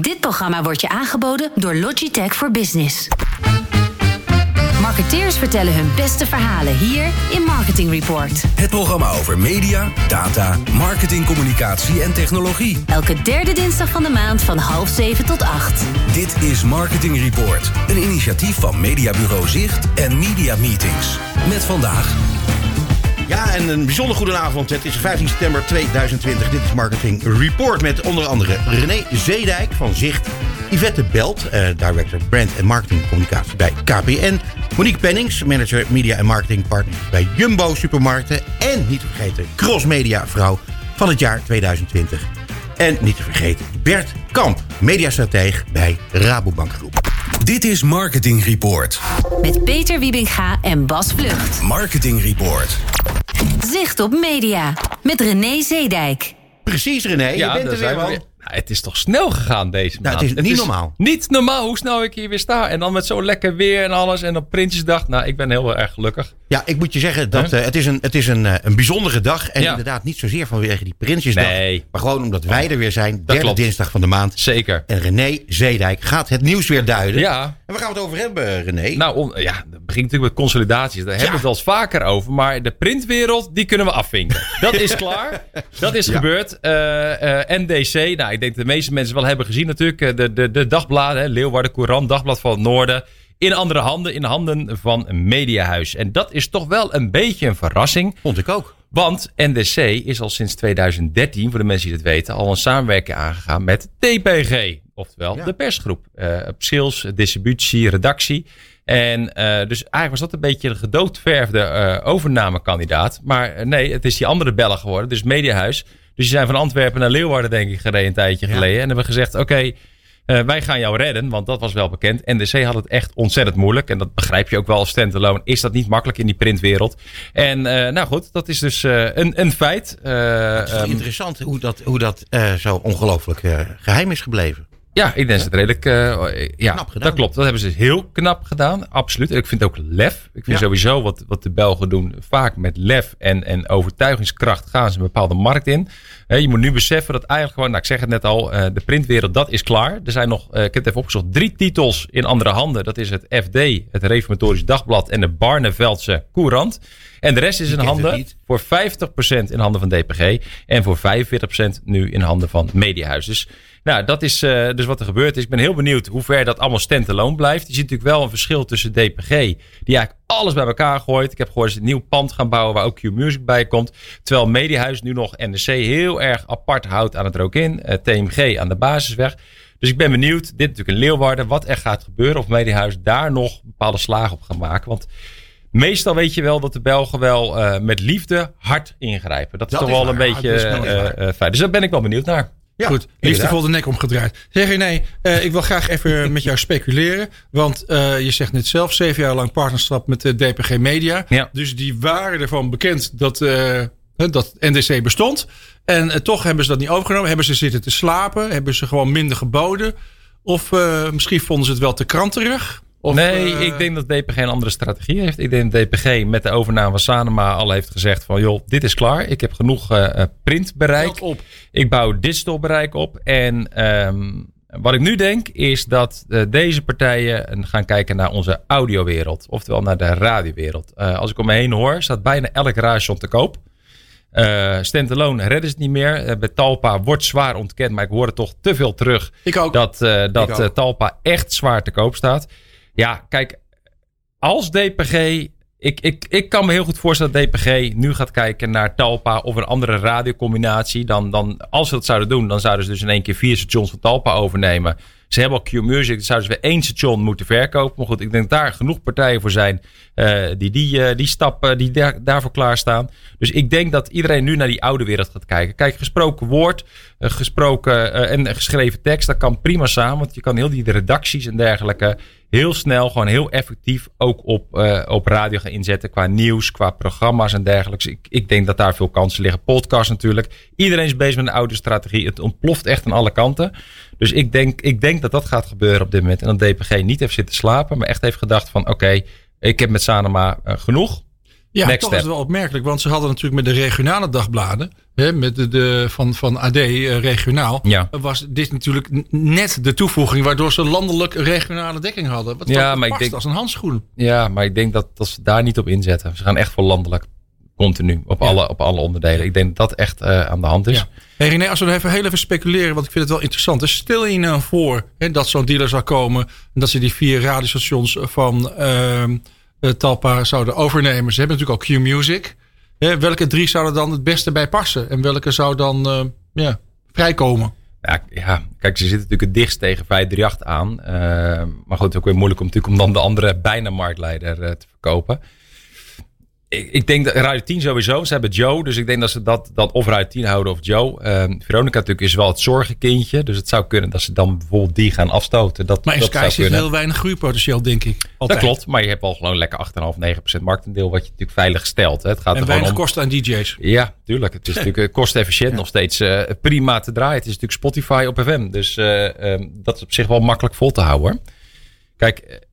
Dit programma wordt je aangeboden door Logitech voor Business. Marketeers vertellen hun beste verhalen hier in Marketing Report. Het programma over media, data, marketing, communicatie en technologie. Elke derde dinsdag van de maand van half zeven tot acht. Dit is Marketing Report, een initiatief van Mediabureau Zicht en Media Meetings. Met vandaag Ja, en een bijzonder goede avond. Het is 15 september 2020. Dit is Marketing Report met onder andere René Zeedijk van Zicht. Yvette Belt, eh, Director Brand en Marketing Communicatie bij KPN. Monique Pennings, Manager Media en Marketing Partners bij Jumbo Supermarkten. En niet te vergeten, Cross Media Vrouw van het jaar 2020. En niet te vergeten, Bert Kamp, mediastrateeg bij Rabobank Groep. Dit is Marketing Report. Met Peter Wiebinga en Bas Vlucht. Marketing Report. Zicht op media. Met René Zeedijk. Precies René, je bent er weer man. weer. Nou, het is toch snel gegaan deze Nou, maand. het is niet normaal. Niet normaal hoe snel ik hier weer sta. En dan met zo lekker weer en alles. En op Prinsjesdag. Nou, ik ben heel erg gelukkig. Ja, ik moet je zeggen dat Huh? eh, het is, een, het is een, eh, een bijzondere dag. En Ja. inderdaad niet zozeer vanwege die Prinsjesdag. Nee. Maar gewoon omdat wij er weer zijn. Derde klopt. dinsdag van de maand. Zeker. En René Zeedijk gaat het nieuws weer duiden. Ja. En waar gaan we het over hebben, René? Nou, om, ja, het begint natuurlijk met consolidaties. Daar hebben we het wel eens vaker over. Maar de printwereld, die kunnen we afvinken. Dat is klaar. Dat is gebeurd. Eh, eh, NDC, nou, ik denk dat de meeste mensen wel hebben gezien natuurlijk. Eh, De, de, de dagbladen, hè, Leeuwarden Courant, Dagblad van het Noorden. In andere handen, in de handen van een mediahuis. En dat is toch wel een beetje een verrassing. Vond ik ook. Want NDC is al sinds 2013, voor de mensen die het weten, al een samenwerking aangegaan met TPG. Oftewel Ja. de persgroep. Eh, op sales, distributie, redactie. En eh, dus eigenlijk was dat een beetje een gedoodverfde eh overnamekandidaat. Maar nee, het is die andere bellen geworden. Dus Mediahuis. Dus die zijn van Antwerpen naar Leeuwarden, denk ik, gereden een tijdje Ja. geleden. En hebben gezegd, oké, eh, wij gaan jou redden, want dat was wel bekend. NDC had het echt ontzettend moeilijk. En dat begrijp je ook wel als standalone. Is dat niet makkelijk in die printwereld? En eh, nou goed, dat is dus eh, een, een feit. Het is ehm, interessant hoe dat, hoe dat zo ongelooflijk eh, geheim is gebleven. Ja, ik denk dat het redelijk. eh, ja, Knap gedaan. dat klopt. Dat hebben ze heel knap gedaan. Absoluut. Ik vind ook lef. Ik vind Ja. sowieso wat, wat de Belgen doen. Vaak met lef en, en overtuigingskracht gaan ze een bepaalde markt in. Je moet nu beseffen dat eigenlijk gewoon, nou, ik zeg het net al, eh, de printwereld, dat is klaar. Er zijn nog, ik heb het even opgezocht, drie titels in andere handen. Dat is het FD, het Reformatorisch Dagblad en de Barneveldse Courant. En de rest is in handen voor 50% in handen van DPG. En voor 45% nu in handen van Mediahuis. Dus nou, dat is eh, dus wat er gebeurd is. Ik ben heel benieuwd hoe ver dat allemaal standalone blijft. Je ziet natuurlijk wel een verschil tussen DPG, die eigenlijk alles bij elkaar gooit. Ik heb gehoord dat ze een nieuw pand gaan bouwen waar ook Q-Music bij komt. Terwijl Mediahuis nu nog NDC heel erg apart houdt aan het Rokin. eh TMG aan de basisweg. Dus ik ben benieuwd, dit natuurlijk in Leeuwarden, wat er gaat gebeuren. Of Mediahuis daar nog bepaalde slagen op gaan maken. Want meestal weet je wel dat de Belgen wel eh, met liefde hard ingrijpen. Dat is Dat toch is wel een beetje fijn. Dus daar ben ik wel benieuwd naar. Ja, Goed, liefdevol de nek omgedraaid. Zeg René, eh, ik wil graag even met jou speculeren. Want eh, je zegt net zelf, zeven jaar lang partnerschap met de DPG Media. Ja. Dus die waren ervan bekend dat, eh, dat NDC bestond. En eh, toch hebben ze dat niet overgenomen. Hebben ze zitten te slapen? Hebben ze gewoon minder geboden? Of eh, misschien vonden ze het wel te kranterig? Of, nee, eh, ik denk dat DPG een andere strategie heeft. Ik denk dat DPG met de overname van Sanema al heeft gezegd van... joh, dit is klaar. Ik heb genoeg eh, printbereik. op. Ik bouw digital bereik op. En ehm, wat ik nu denk is dat deze partijen gaan kijken naar onze audiowereld. Oftewel naar de radiowereld. Als ik om me heen hoor, staat bijna elk radiostation te koop. Standalone redden ze het niet meer. Bij Talpa wordt zwaar ontkend, maar ik hoor het toch te veel terug Ik ook. dat, dat ook. Talpa echt zwaar te koop staat. Ja, kijk, als DPG. Ik, ik, ik kan me heel goed voorstellen dat DPG nu gaat kijken naar Talpa of een andere radiocombinatie. Dan, dan, als ze dat zouden doen, dan zouden ze dus in één keer vier stations van Talpa overnemen. Ze hebben al Q-Music, dan zouden ze weer één station moeten verkopen. Maar goed, ik denk dat daar genoeg partijen voor zijn eh, die die, eh, die stappen, die daar, daarvoor klaarstaan. Dus ik denk dat iedereen nu naar die oude wereld gaat kijken. Kijk, gesproken woord, eh, gesproken eh, en geschreven tekst, dat kan prima samen. Want je kan heel die redacties en dergelijke heel snel, gewoon heel effectief ook op, eh, op radio gaan inzetten. Qua nieuws, qua programma's en dergelijks. Ik, ik denk dat daar veel kansen liggen. Podcast natuurlijk. Iedereen is bezig met een oude strategie. Het ontploft echt aan alle kanten. Dus ik denk, ik denk dat dat gaat gebeuren op dit moment. En dat DPG niet heeft zitten slapen, maar echt heeft gedacht van oké, ik heb met Sanema eh, genoeg. Ja, Next toch step. is het wel opmerkelijk. Want ze hadden natuurlijk met de regionale dagbladen. Hè, met de, de, van, van AD eh, regionaal. Ja. Was dit natuurlijk net de toevoeging. Waardoor ze landelijk regionale dekking hadden. Wat Ja, maar ik denk- als een handschoen. Ja, maar ik denk dat, dat ze daar niet op inzetten. Ze gaan echt voor landelijk. Continu. Op, Ja. alle, op alle onderdelen. Ik denk dat dat echt eh, aan de hand is. Ja. Hey René, als we even heel even speculeren, want ik vind het wel interessant. Dus stel je nou voor hè, dat zo'n dealer zou komen en dat ze die vier radiostations van ehm, eh, Talpa zouden overnemen. Ze hebben natuurlijk al Q-Music. Welke drie zouden dan het beste bij passen? En welke zou dan eh, ja, vrijkomen? Ja, ja, kijk, ze zitten natuurlijk het dichtst tegen 538 aan. Eh, maar goed, het is ook weer moeilijk om, natuurlijk, om dan de andere bijna marktleider eh, te verkopen. Ik, ik denk dat Radio 10 sowieso. Ze hebben Joe, dus ik denk dat ze dat, dat of Radio 10 houden of Joe. Ehm, Veronica natuurlijk is wel het zorgenkindje. Dus het zou kunnen dat ze dan bijvoorbeeld die gaan afstoten. Dat, Maar in dat Sky zit heel weinig groeipotentieel, denk ik. Dat klopt, maar je hebt al gewoon lekker 8,5, 9% marktendeel wat je natuurlijk veilig stelt. Hè. Het gaat En er weinig om... kosten aan DJ's. Ja, tuurlijk. Het is natuurlijk eh, kostefficiënt nog steeds eh, prima te draaien. Het is natuurlijk Spotify op FM. Dus eh, ehm, dat is op zich wel makkelijk vol te houden. hoor. Kijk,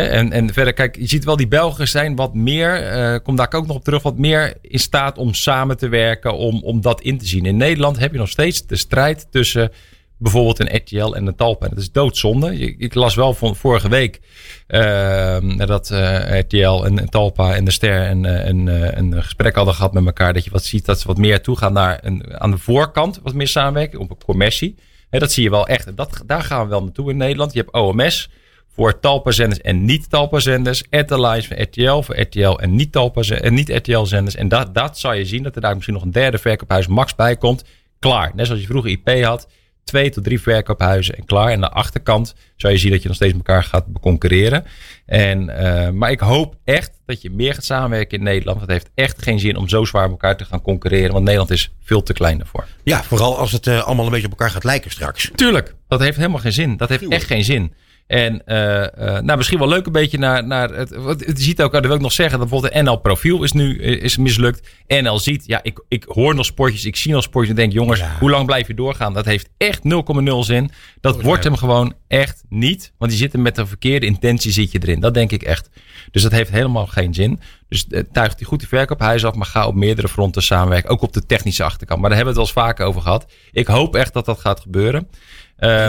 en, en verder, kijk, je ziet wel die Belgen zijn wat meer, eh kom daar ook nog op terug, wat meer in staat om samen te werken, om, om dat in te zien. In Nederland heb je nog steeds de strijd tussen bijvoorbeeld een RTL en een Talpa. Dat is doodzonde. Je- Ik las wel van vorige week ehm, dat eh, RTL en, Talpa en de Ster een, een, eh, een gesprek hadden gehad met elkaar. Dat je wat ziet dat ze wat meer toegaan naar een, aan de voorkant wat meer samenwerking op een commercie. Hè, dat zie je wel echt. Dat, daar gaan we wel naartoe in Nederland. Je hebt OMS voor Talpa-zenders en niet-Talpa-zenders. Etherlines voor RTL, voor RTL en niet-Talpa- en niet-RTL-zenders. En dat, dat zou je zien, dat er daar misschien nog een derde verkoophuis max bij komt. Klaar. Net zoals je vroeger IP had. Twee tot drie verkoophuizen en klaar. En aan de achterkant zou je zien dat je nog steeds met elkaar gaat concurreren. En, eh, maar ik hoop echt dat je meer gaat samenwerken in Nederland. Want het heeft echt geen zin om zo zwaar met elkaar te gaan concurreren. Want Nederland is veel te klein daarvoor. Ja, vooral als het eh, allemaal een beetje op elkaar gaat lijken straks. Tuurlijk, dat heeft helemaal geen zin. Dat heeft echt geen zin. En eh, eh, nou, misschien wel leuk een beetje naar, naar het. Wat, je ziet ook, dat wil ik nog zeggen, dat bijvoorbeeld de NL profiel is nu eh, is mislukt. NL ziet, ja, ik, ik hoor nog sportjes, ik zie nog sportjes en denk, jongens, hoe lang blijf je doorgaan? Dat heeft echt 0,0 zin. Dat wordt hem gewoon echt niet. Want die zitten met een verkeerde intentie zit je erin. Dat denk ik echt. Dus dat heeft helemaal geen zin. Dus eh, tuigt die goed die verkoophuis af, maar ga op meerdere fronten samenwerken. Ook op de technische achterkant. Maar daar hebben we het wel eens vaker over gehad. Ik hoop echt dat dat gaat gebeuren.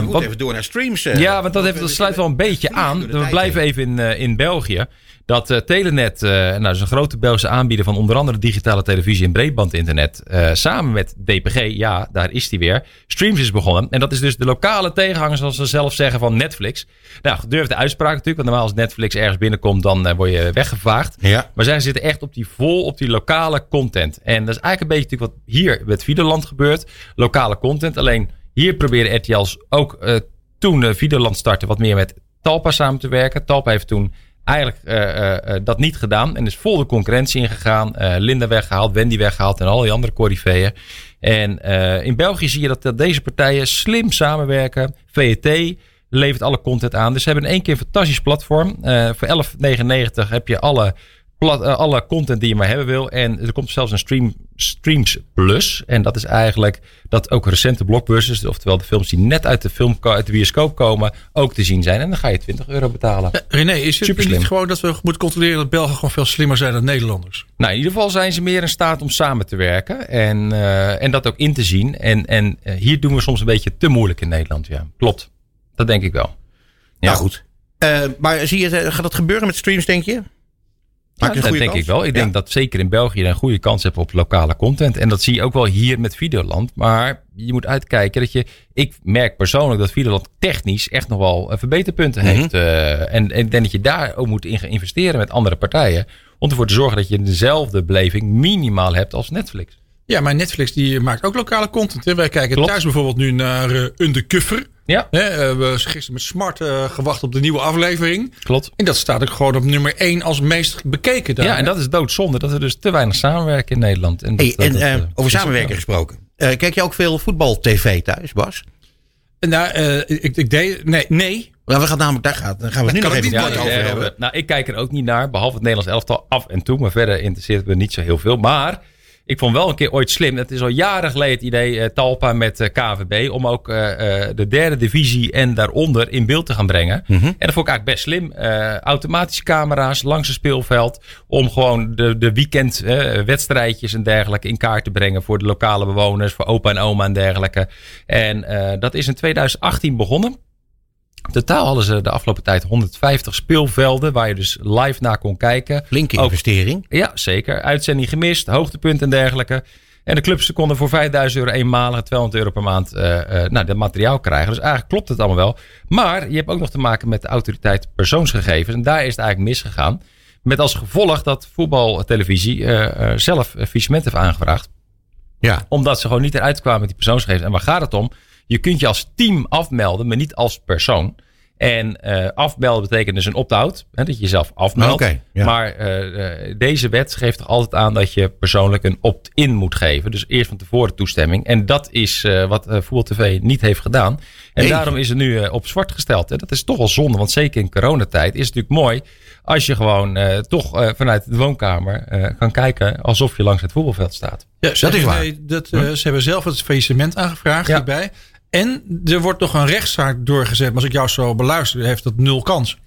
Wat- even door naar streams. eh. ja, want dat, heeft, dat sluit wel een beetje aan. We blijven even in, eh, in België. Dat eh, Telenet, nou, dat is een grote Belgische aanbieder van onder andere digitale televisie en breedbandinternet. samen met DPG, ja, daar is die weer. Streams is begonnen. En dat is dus de lokale tegenhanger, zoals ze zelf zeggen, van Netflix. Nou, gedurfde uitspraak natuurlijk. Want normaal als Netflix ergens binnenkomt, dan word je weggevaagd. Ja. Maar zij zitten echt op die vol op die lokale content. En dat is eigenlijk een beetje natuurlijk wat hier met Videoland gebeurt. Lokale content. Alleen hier proberen RTL's ook eh, toen uh, Videoland startte wat meer met Talpa samen te werken. Talpa heeft toen eigenlijk eh, eh, eh, dat niet gedaan. En is vol de concurrentie ingegaan. Eh, Linda weggehaald, Wendy weggehaald en al die andere corifeeën. En eh, in België zie je dat, dat deze partijen slim samenwerken. VET levert alle content aan. Dus ze hebben in één keer een fantastisch platform. Eh, voor 11,99 heb je alle, plat, eh, alle content die je maar hebben wil. En er komt zelfs een stream, Streams Plus. En dat is eigenlijk dat ook recente blockbusters, oftewel de films die net uit de, film, uit de bioscoop komen, ook te zien zijn. En dan ga je 20 euro betalen. René, is het Super slim. niet gewoon dat we moeten controleren dat Belgen gewoon veel slimmer zijn dan Nederlanders? Nou, in ieder geval zijn ze meer in staat om samen te werken. En, eh, en dat ook in te zien. En, en eh, hier doen we soms een beetje te moeilijk in Nederland. Ja, klopt. Dat denk ik wel. Ja. Nou goed. Eh, maar zie je, gaat dat gebeuren met streams, denk je? Ja, dat denk kans? ik wel. Ik Ja. denk dat zeker in België je een goede kans hebt op lokale content. En dat zie je ook wel hier met Videoland. Maar je moet uitkijken dat je... Ik merk persoonlijk dat Videoland technisch echt nog wel eh, verbeterpunten Mhm. heeft. Eh, en, en ik denk dat je daar ook moet in gaan investeren met andere partijen. Om ervoor te zorgen dat je dezelfde beleving minimaal hebt als Netflix. Ja, maar Netflix die maakt ook lokale content. Hè? Wij kijken Klopt. thuis bijvoorbeeld nu naar eh Undercover. Ja, Hè? eh, we hebben gisteren met Smart eh, gewacht op de nieuwe aflevering. klopt. En dat staat ook gewoon op nummer 1 als meest bekeken. Daar, Ja, en dat is doodzonde. Dat er dus te weinig samenwerken in Nederland. En, dat- Hey, dat- en dat, over wel. gesproken. Eh, kijk je ook veel voetbal-tv thuis, Bas? Nou, eh, ik, ik deed... Nee, nee. Nou, we gaan namelijk, daar, gaat, daar gaan we het nu kan nog ik even niet kort kort over hebben. nou, ik kijk er ook niet naar, behalve het Nederlands elftal af en toe. Maar verder interesseert het me niet zo heel veel. Maar Ik vond wel een keer ooit slim. Het is al jaren geleden het idee eh, Talpa met eh, KVB. Om ook eh, de derde divisie en daaronder in beeld te gaan brengen. Mhm. En dat vond ik eigenlijk best slim. Automatische camera's langs het speelveld. Om gewoon de, de weekend eh, wedstrijdjes en dergelijke in kaart te brengen. Voor de lokale bewoners, voor opa en oma en dergelijke. En dat is in 2018 begonnen. Totaal hadden ze de afgelopen tijd 150 speelvelden. Waar je dus live naar kon kijken. Flinke Ook- investering. Ja, zeker. Uitzending gemist, hoogtepunt en dergelijke. En de clubs konden voor 5000 euro eenmalig, 200 euro per maand eh, eh, nou, dat materiaal krijgen. Dus eigenlijk klopt het allemaal wel. Maar je hebt ook nog te maken met de autoriteit persoonsgegevens. En daar is het eigenlijk misgegaan. Met als gevolg dat voetbaltelevisie eh, zelf faillissement heeft aangevraagd. Ja. Omdat ze gewoon niet eruit kwamen met die persoonsgegevens. En waar gaat het om? Je kunt je als team afmelden, maar niet als persoon. En eh, afmelden betekent dus een opt-out. Hè, dat je jezelf afmeldt. Ja. Maar eh, eh, deze wet geeft toch altijd aan dat je persoonlijk een opt-in moet geven. Dus eerst van tevoren toestemming. En dat is eh, wat eh Voetbal TV niet heeft gedaan. En Nee. daarom is het nu eh, op zwart gesteld. En dat is toch wel zonde. Want zeker in coronatijd is het natuurlijk mooi als je gewoon eh, toch eh, vanuit de woonkamer eh, kan kijken alsof je langs het voetbalveld staat. Ja, Dat is waar. nee, dat, eh, Ze hebben zelf het faillissement aangevraagd Ja. hierbij. En er wordt nog een rechtszaak doorgezet. Maar als ik jou zo beluister, heeft dat nul kans.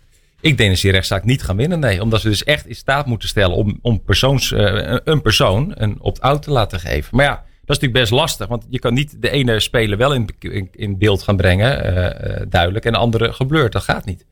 Ik denk dat ze die rechtszaak niet gaan winnen. Nee, omdat ze dus echt in staat moeten stellen om, om persoons, eh, een persoon een opt-out te laten geven. Maar ja, dat is natuurlijk best lastig. Want je kan niet de ene speler wel in, in, in beeld gaan brengen, eh, eh, duidelijk. En de andere geblurred. Dat gaat niet.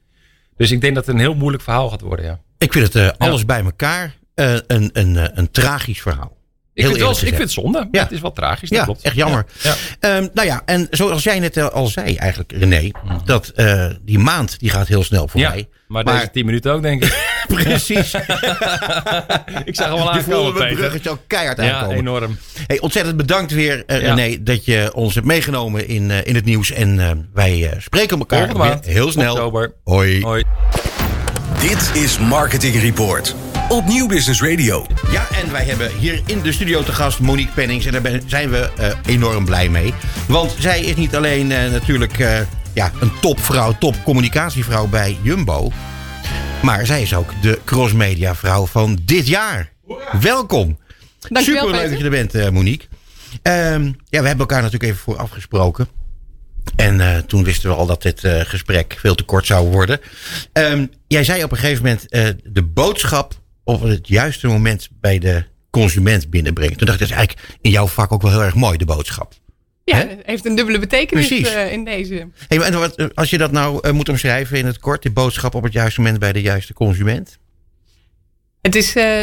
Dus ik denk dat het een heel moeilijk verhaal gaat worden. Ja. Ik vind het eh, alles bij elkaar eh, een, een, een tragisch verhaal. Ik, Heel vind het wel, ik vind het zonde. Ja. Het is wel tragisch. Dat Ja, klopt. echt jammer. Ja. Ja. Ehm, nou ja, en zoals jij net eh, al zei eigenlijk, René, dat eh, die maand die gaat heel snel voorbij. Ja, maar, Maar- deze 10 minuten ook, denk ik. Precies. ik zag hem al Die voelden aankomen, we Peter. bruggetje ook keihard Ja, aankomen. enorm. Hey, ontzettend bedankt weer, eh, Ja. René, dat je ons hebt meegenomen in, in het nieuws. En eh, wij eh, spreken elkaar Volgende weer maand. heel snel. Oktober. Hoi. Hoi. Dit is Marketing Report op Nieuw Business Radio. Ja, en wij hebben hier in de studio te gast Monique Pennings. En daar ben- zijn we eh, enorm blij mee. Want zij is niet alleen eh, natuurlijk eh, ja, een topvrouw, top communicatievrouw bij Jumbo. Maar zij is ook de crossmedia vrouw van dit jaar. Welkom. Dankjewel, Super leuk dat je er bent, eh, Monique. Ehm, ja, we hebben elkaar natuurlijk even voor afgesproken. En eh, toen wisten we al dat dit eh, gesprek veel te kort zou worden. Ehm, jij zei op een gegeven moment eh, de boodschap op het juiste moment bij de consument binnenbrengen. Toen dacht ik, dat is eigenlijk in jouw vak ook wel heel erg mooi, de boodschap. Ja, het heeft een dubbele betekenis eh, in deze. Hey, en wat, als je dat nou eh, moet omschrijven in het kort, de boodschap op het juiste moment bij de juiste consument. Het is eh,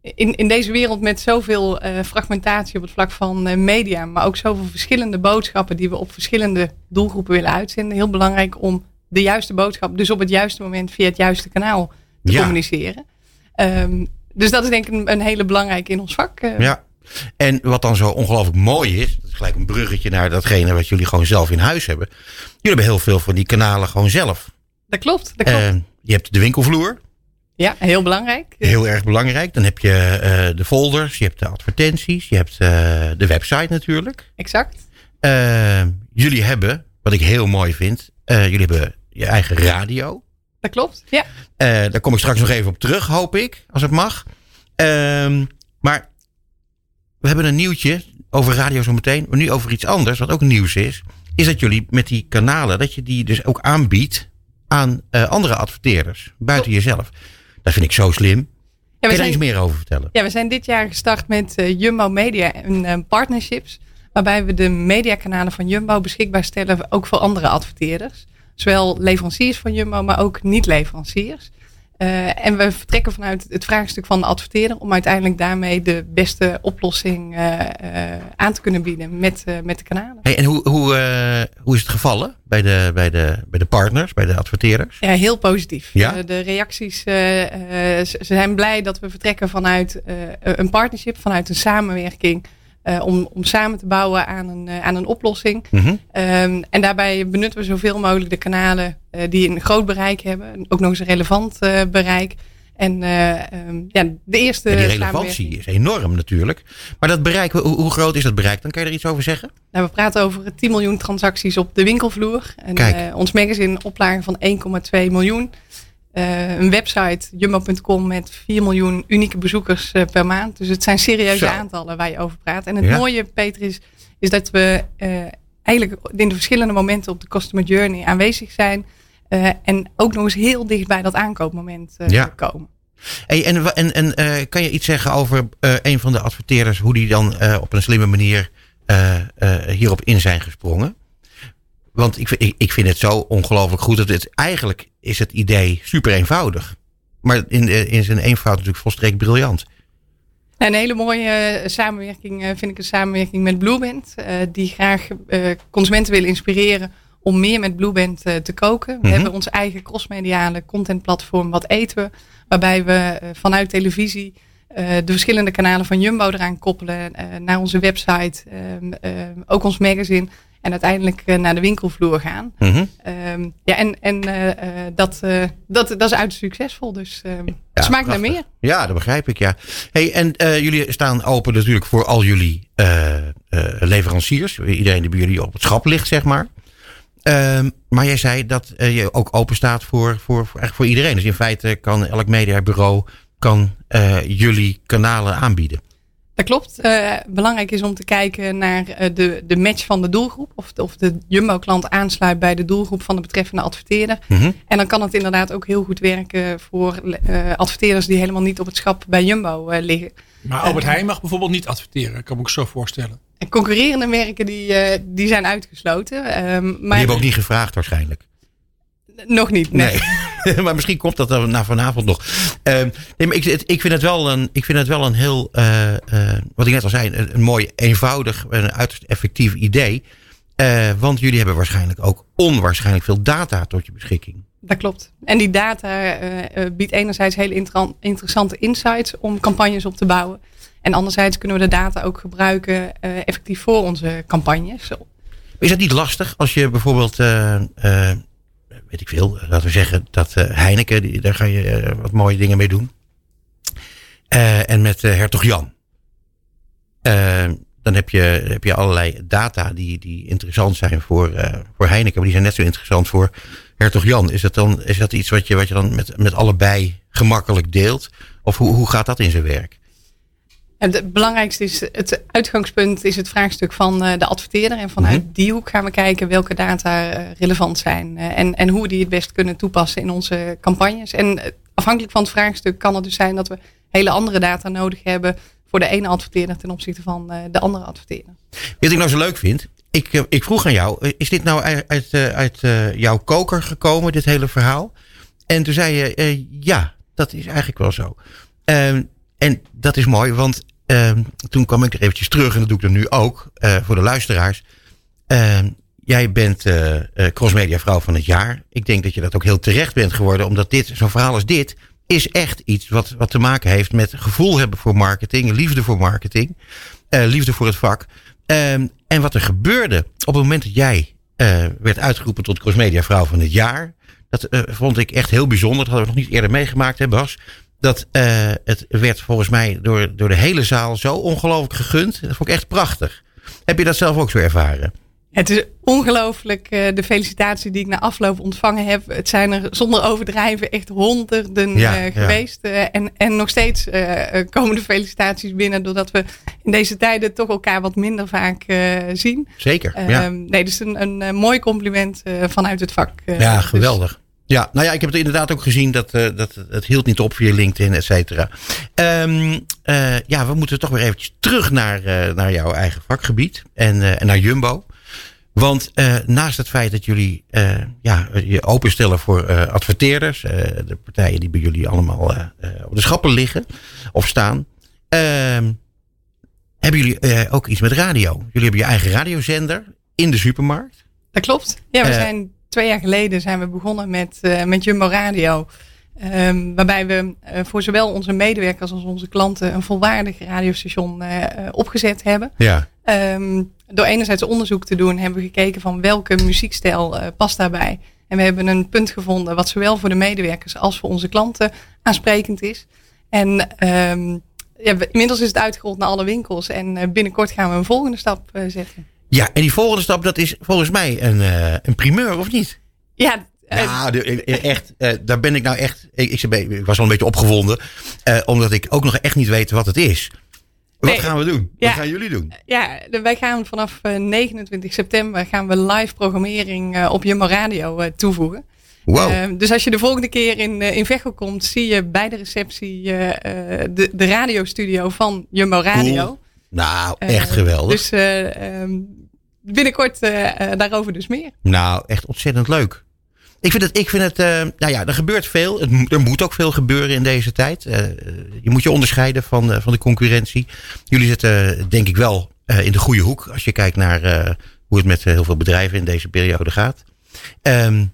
in, in deze wereld met zoveel fragmentatie op het vlak van media, maar ook zoveel verschillende boodschappen die we op verschillende doelgroepen willen uitzenden, heel belangrijk om de juiste boodschap, dus op het juiste moment via het juiste kanaal te Ja. communiceren. Ehm, dus dat is denk ik een, een hele belangrijke in ons vak. eh. Ja. En wat dan zo ongelooflijk mooi is, dat is gelijk een bruggetje naar datgene wat jullie gewoon zelf in huis hebben. Jullie hebben heel veel van die kanalen gewoon zelf. Dat klopt. Dat klopt. Eh, je hebt de winkelvloer, ja, heel belangrijk. heel erg belangrijk. Dan heb je eh, de folders, je hebt de advertenties, je hebt eh, de website natuurlijk. Exact. Eh, jullie hebben, wat ik heel mooi vind, jullie hebben je eigen radio. Dat klopt. Ja. Eh, daar kom ik straks nog even op terug, hoop ik, als het mag. Ehm, maar we hebben een nieuwtje over radio zo meteen. Maar nu over iets anders, wat ook nieuws is. Is dat jullie met die kanalen, dat je die dus ook aanbiedt aan eh, andere adverteerders. Buiten jezelf. Dat vind ik zo slim. Ja, Kun we je daar zijn- iets meer over vertellen? Ja, we zijn dit jaar gestart met eh, Jumbo Media en partnerships. Waarbij we de mediakanalen van Jumbo beschikbaar stellen ook voor andere adverteerders. Zowel leveranciers van Jumbo, maar ook niet-leveranciers. Eh, en we vertrekken vanuit het vraagstuk van de adverteerder om uiteindelijk daarmee de beste oplossing eh, eh, aan te kunnen bieden met, met de kanalen. Hey, en hoe, hoe, hoe is het gevallen bij de, bij, de, bij de partners, bij de adverteerders? Ja, heel positief. Ja? De reacties, ze zijn blij dat we vertrekken vanuit een partnership, vanuit een samenwerking. Eh, om, om samen te bouwen aan een, eh, aan een oplossing. Mhm. Ehm, en daarbij benutten we zoveel mogelijk de kanalen eh, die een groot bereik hebben. Ook nog eens een relevant bereik. En eh, ehm, ja, de eerste die relevantie is enorm natuurlijk. Maar dat bereik, hoe, hoe groot is dat bereik? Dan kan je er iets over zeggen? Nou, we praten over 10 miljoen transacties op de winkelvloer. En Kijk. ons magazine oplage van 1,2 miljoen. Eh, een website, jumbo.com, met 4 miljoen unieke bezoekers eh, per maand. Dus het zijn serieuze Zo. aantallen waar je over praat. En het Ja. mooie, Peter, is, is dat we eh, eigenlijk in de verschillende momenten op de customer journey aanwezig zijn. en ook nog eens heel dicht bij dat aankoopmoment Ja. komen. Hey, en en, en kan je iets zeggen over een van de adverteerders, hoe die dan op een slimme manier hierop in zijn gesprongen? Want ik, vind- ik, ik vind het zo ongelooflijk goed dat het eigenlijk is het idee super eenvoudig. Maar in, eh, in zijn eenvoud natuurlijk volstrekt briljant. Een hele mooie eh, samenwerking eh, vind ik een samenwerking met Blueband. die graag consumenten willen inspireren om meer met Blueband te koken. We Mhm. hebben ons eigen crossmediale contentplatform Wat Eten We. Waarbij we vanuit televisie de verschillende kanalen van Jumbo eraan koppelen. naar onze website, ehm, ehm, ook ons magazine. En uiteindelijk eh, naar de winkelvloer gaan. Mhm. Ehm, ja, en, en eh, eh, dat, dat, dat is uit succesvol. Dus Ja, smaakt naar meer. Ja, dat begrijp ik, ja. Hey, en jullie staan open natuurlijk voor al jullie leveranciers. Iedereen die bij jullie op het schap ligt, zeg maar. Ehm, maar jij zei dat je ook open staat voor, voor, voor, voor iedereen. Dus in feite kan elk mediabureau kan, jullie kanalen aanbieden. Dat klopt. Eh, belangrijk is om te kijken naar eh, de, de match van de doelgroep. Of de, of de Jumbo-klant aansluit bij de doelgroep van de betreffende adverteerder. Mhm. En dan kan het inderdaad ook heel goed werken voor eh, adverteerders die helemaal niet op het schap bij Jumbo eh, liggen. Maar Albert Heijn mag bijvoorbeeld niet adverteren. Kan me ook zo voorstellen. En concurrerende merken die, eh, die zijn uitgesloten. Ehm, maar Die hebben ook niet gevraagd waarschijnlijk. Nog niet. Nee. Nee. maar misschien komt dat dan na vanavond nog. Ehm, nee, maar ik, ik, vind het wel een, ik vind het wel een heel, eh, eh, wat ik net al zei, een, een mooi, eenvoudig en een uiterst effectief idee. Eh, want jullie hebben waarschijnlijk ook onwaarschijnlijk veel data tot je beschikking. Dat klopt. En die data biedt enerzijds hele inter- interessante insights om campagnes op te bouwen. En anderzijds kunnen we de data ook gebruiken effectief voor onze campagnes. Is dat niet lastig als je bijvoorbeeld, ik veel, laten we zeggen dat eh, Heineken, die, daar ga je eh, wat mooie dingen mee doen. Eh, en met Hertog Jan. Dan heb je, heb je allerlei data die, die interessant zijn voor, voor Heineken, maar die zijn net zo interessant voor Hertog Jan. Is dat, dan, is dat iets wat je, wat je dan met, met allebei gemakkelijk deelt? Of hoe, hoe gaat dat in zijn werk? En het belangrijkste is, het uitgangspunt is het vraagstuk van eh, de adverteerder. En vanuit Mhm. die hoek gaan we kijken welke data eh, relevant zijn. eh, en, en hoe we die het best kunnen toepassen in onze campagnes. En afhankelijk van het vraagstuk kan het dus zijn dat we hele andere data nodig hebben voor de ene adverteerder ten opzichte van de andere adverteerder. Wat ik nou zo leuk vind. Ik, ik vroeg aan jou, is dit nou uit, uit, uit jouw koker gekomen, dit hele verhaal? En toen zei je, ja, dat is eigenlijk wel zo. Ehm, en dat is mooi, want toen kwam ik er eventjes terug, en dat doe ik dan nu ook, eh, voor de luisteraars. Ehm, jij bent eh eh, Crossmedia Vrouw van het Jaar. Ik denk dat je dat ook heel terecht bent geworden, omdat dit, zo'n verhaal als dit, is echt iets wat, wat te maken heeft met gevoel hebben voor marketing, liefde voor marketing, liefde voor het vak. Ehm, en wat er gebeurde op het moment dat jij werd uitgeroepen tot Crossmedia Vrouw van het Jaar. Dat vond ik echt heel bijzonder. Dat hadden we nog niet eerder meegemaakt, hè Bas? Dat eh, het werd volgens mij door, door de hele zaal zo ongelooflijk gegund. Dat vond ik echt prachtig. Heb je dat zelf ook zo ervaren? Het is ongelooflijk eh, de felicitatie die ik na afloop ontvangen heb. Het zijn er zonder overdrijven echt honderden Ja, eh, geweest. En, en nog steeds komen de felicitaties binnen. Doordat we in deze tijden toch elkaar wat minder vaak zien. Zeker. Ehm, ja. Nee, dus een, een, mooi compliment vanuit het vak. Ja, dus- geweldig. Ja, nou ja, ik heb het inderdaad ook gezien dat, eh, dat het hield niet op via LinkedIn, et cetera. Ehm, eh, ja, we moeten toch weer eventjes terug naar, eh, naar jouw eigen vakgebied en, en naar Jumbo. Want naast het feit dat jullie ja, je openstellen voor adverteerders, de partijen die bij jullie allemaal op de schappen liggen of staan, ehm, hebben jullie ook iets met radio. Jullie hebben je eigen radiozender in de supermarkt. Dat klopt. Ja, we zijn twee jaar geleden zijn we begonnen met, eh, met Jumbo Radio. Ehm, waarbij we eh, voor zowel onze medewerkers als onze klanten een volwaardig radiostation eh, opgezet hebben. Ja. Ehm, door enerzijds onderzoek te doen hebben we gekeken van welke muziekstijl past daarbij. En we hebben een punt gevonden wat zowel voor de medewerkers als voor onze klanten aansprekend is. En ehm, ja, inmiddels is het uitgerold naar alle winkels. En binnenkort gaan we een volgende stap zetten. Ja, en die volgende stap, dat is volgens mij een, eh, een primeur, of niet? Ja, Ja, eh, echt. eh, daar ben ik nou echt. Ik, ik, ben- ik was wel een beetje opgewonden. omdat ik ook nog echt niet weet wat het is. Wat Nee. gaan we doen? Ja. Wat gaan jullie doen? Ja, wij gaan vanaf eh, 29 september gaan we live programmering op Jumbo Radio toevoegen. Wow. Dus als je de volgende keer in, in Veghel komt, zie je bij de receptie de, de radiostudio van Jumbo Radio. Cool. nou, echt geweldig. Dus eh, ehm, binnenkort eh, eh, daarover dus meer. Nou, echt ontzettend leuk. Ik vind het, ik vind het eh, nou ja, er gebeurt veel. Er moet ook veel gebeuren in deze tijd. Je moet je onderscheiden van, van de concurrentie. Jullie zitten, denk ik wel, in de goede hoek. Als je kijkt naar hoe het met heel veel bedrijven in deze periode gaat. Ehm,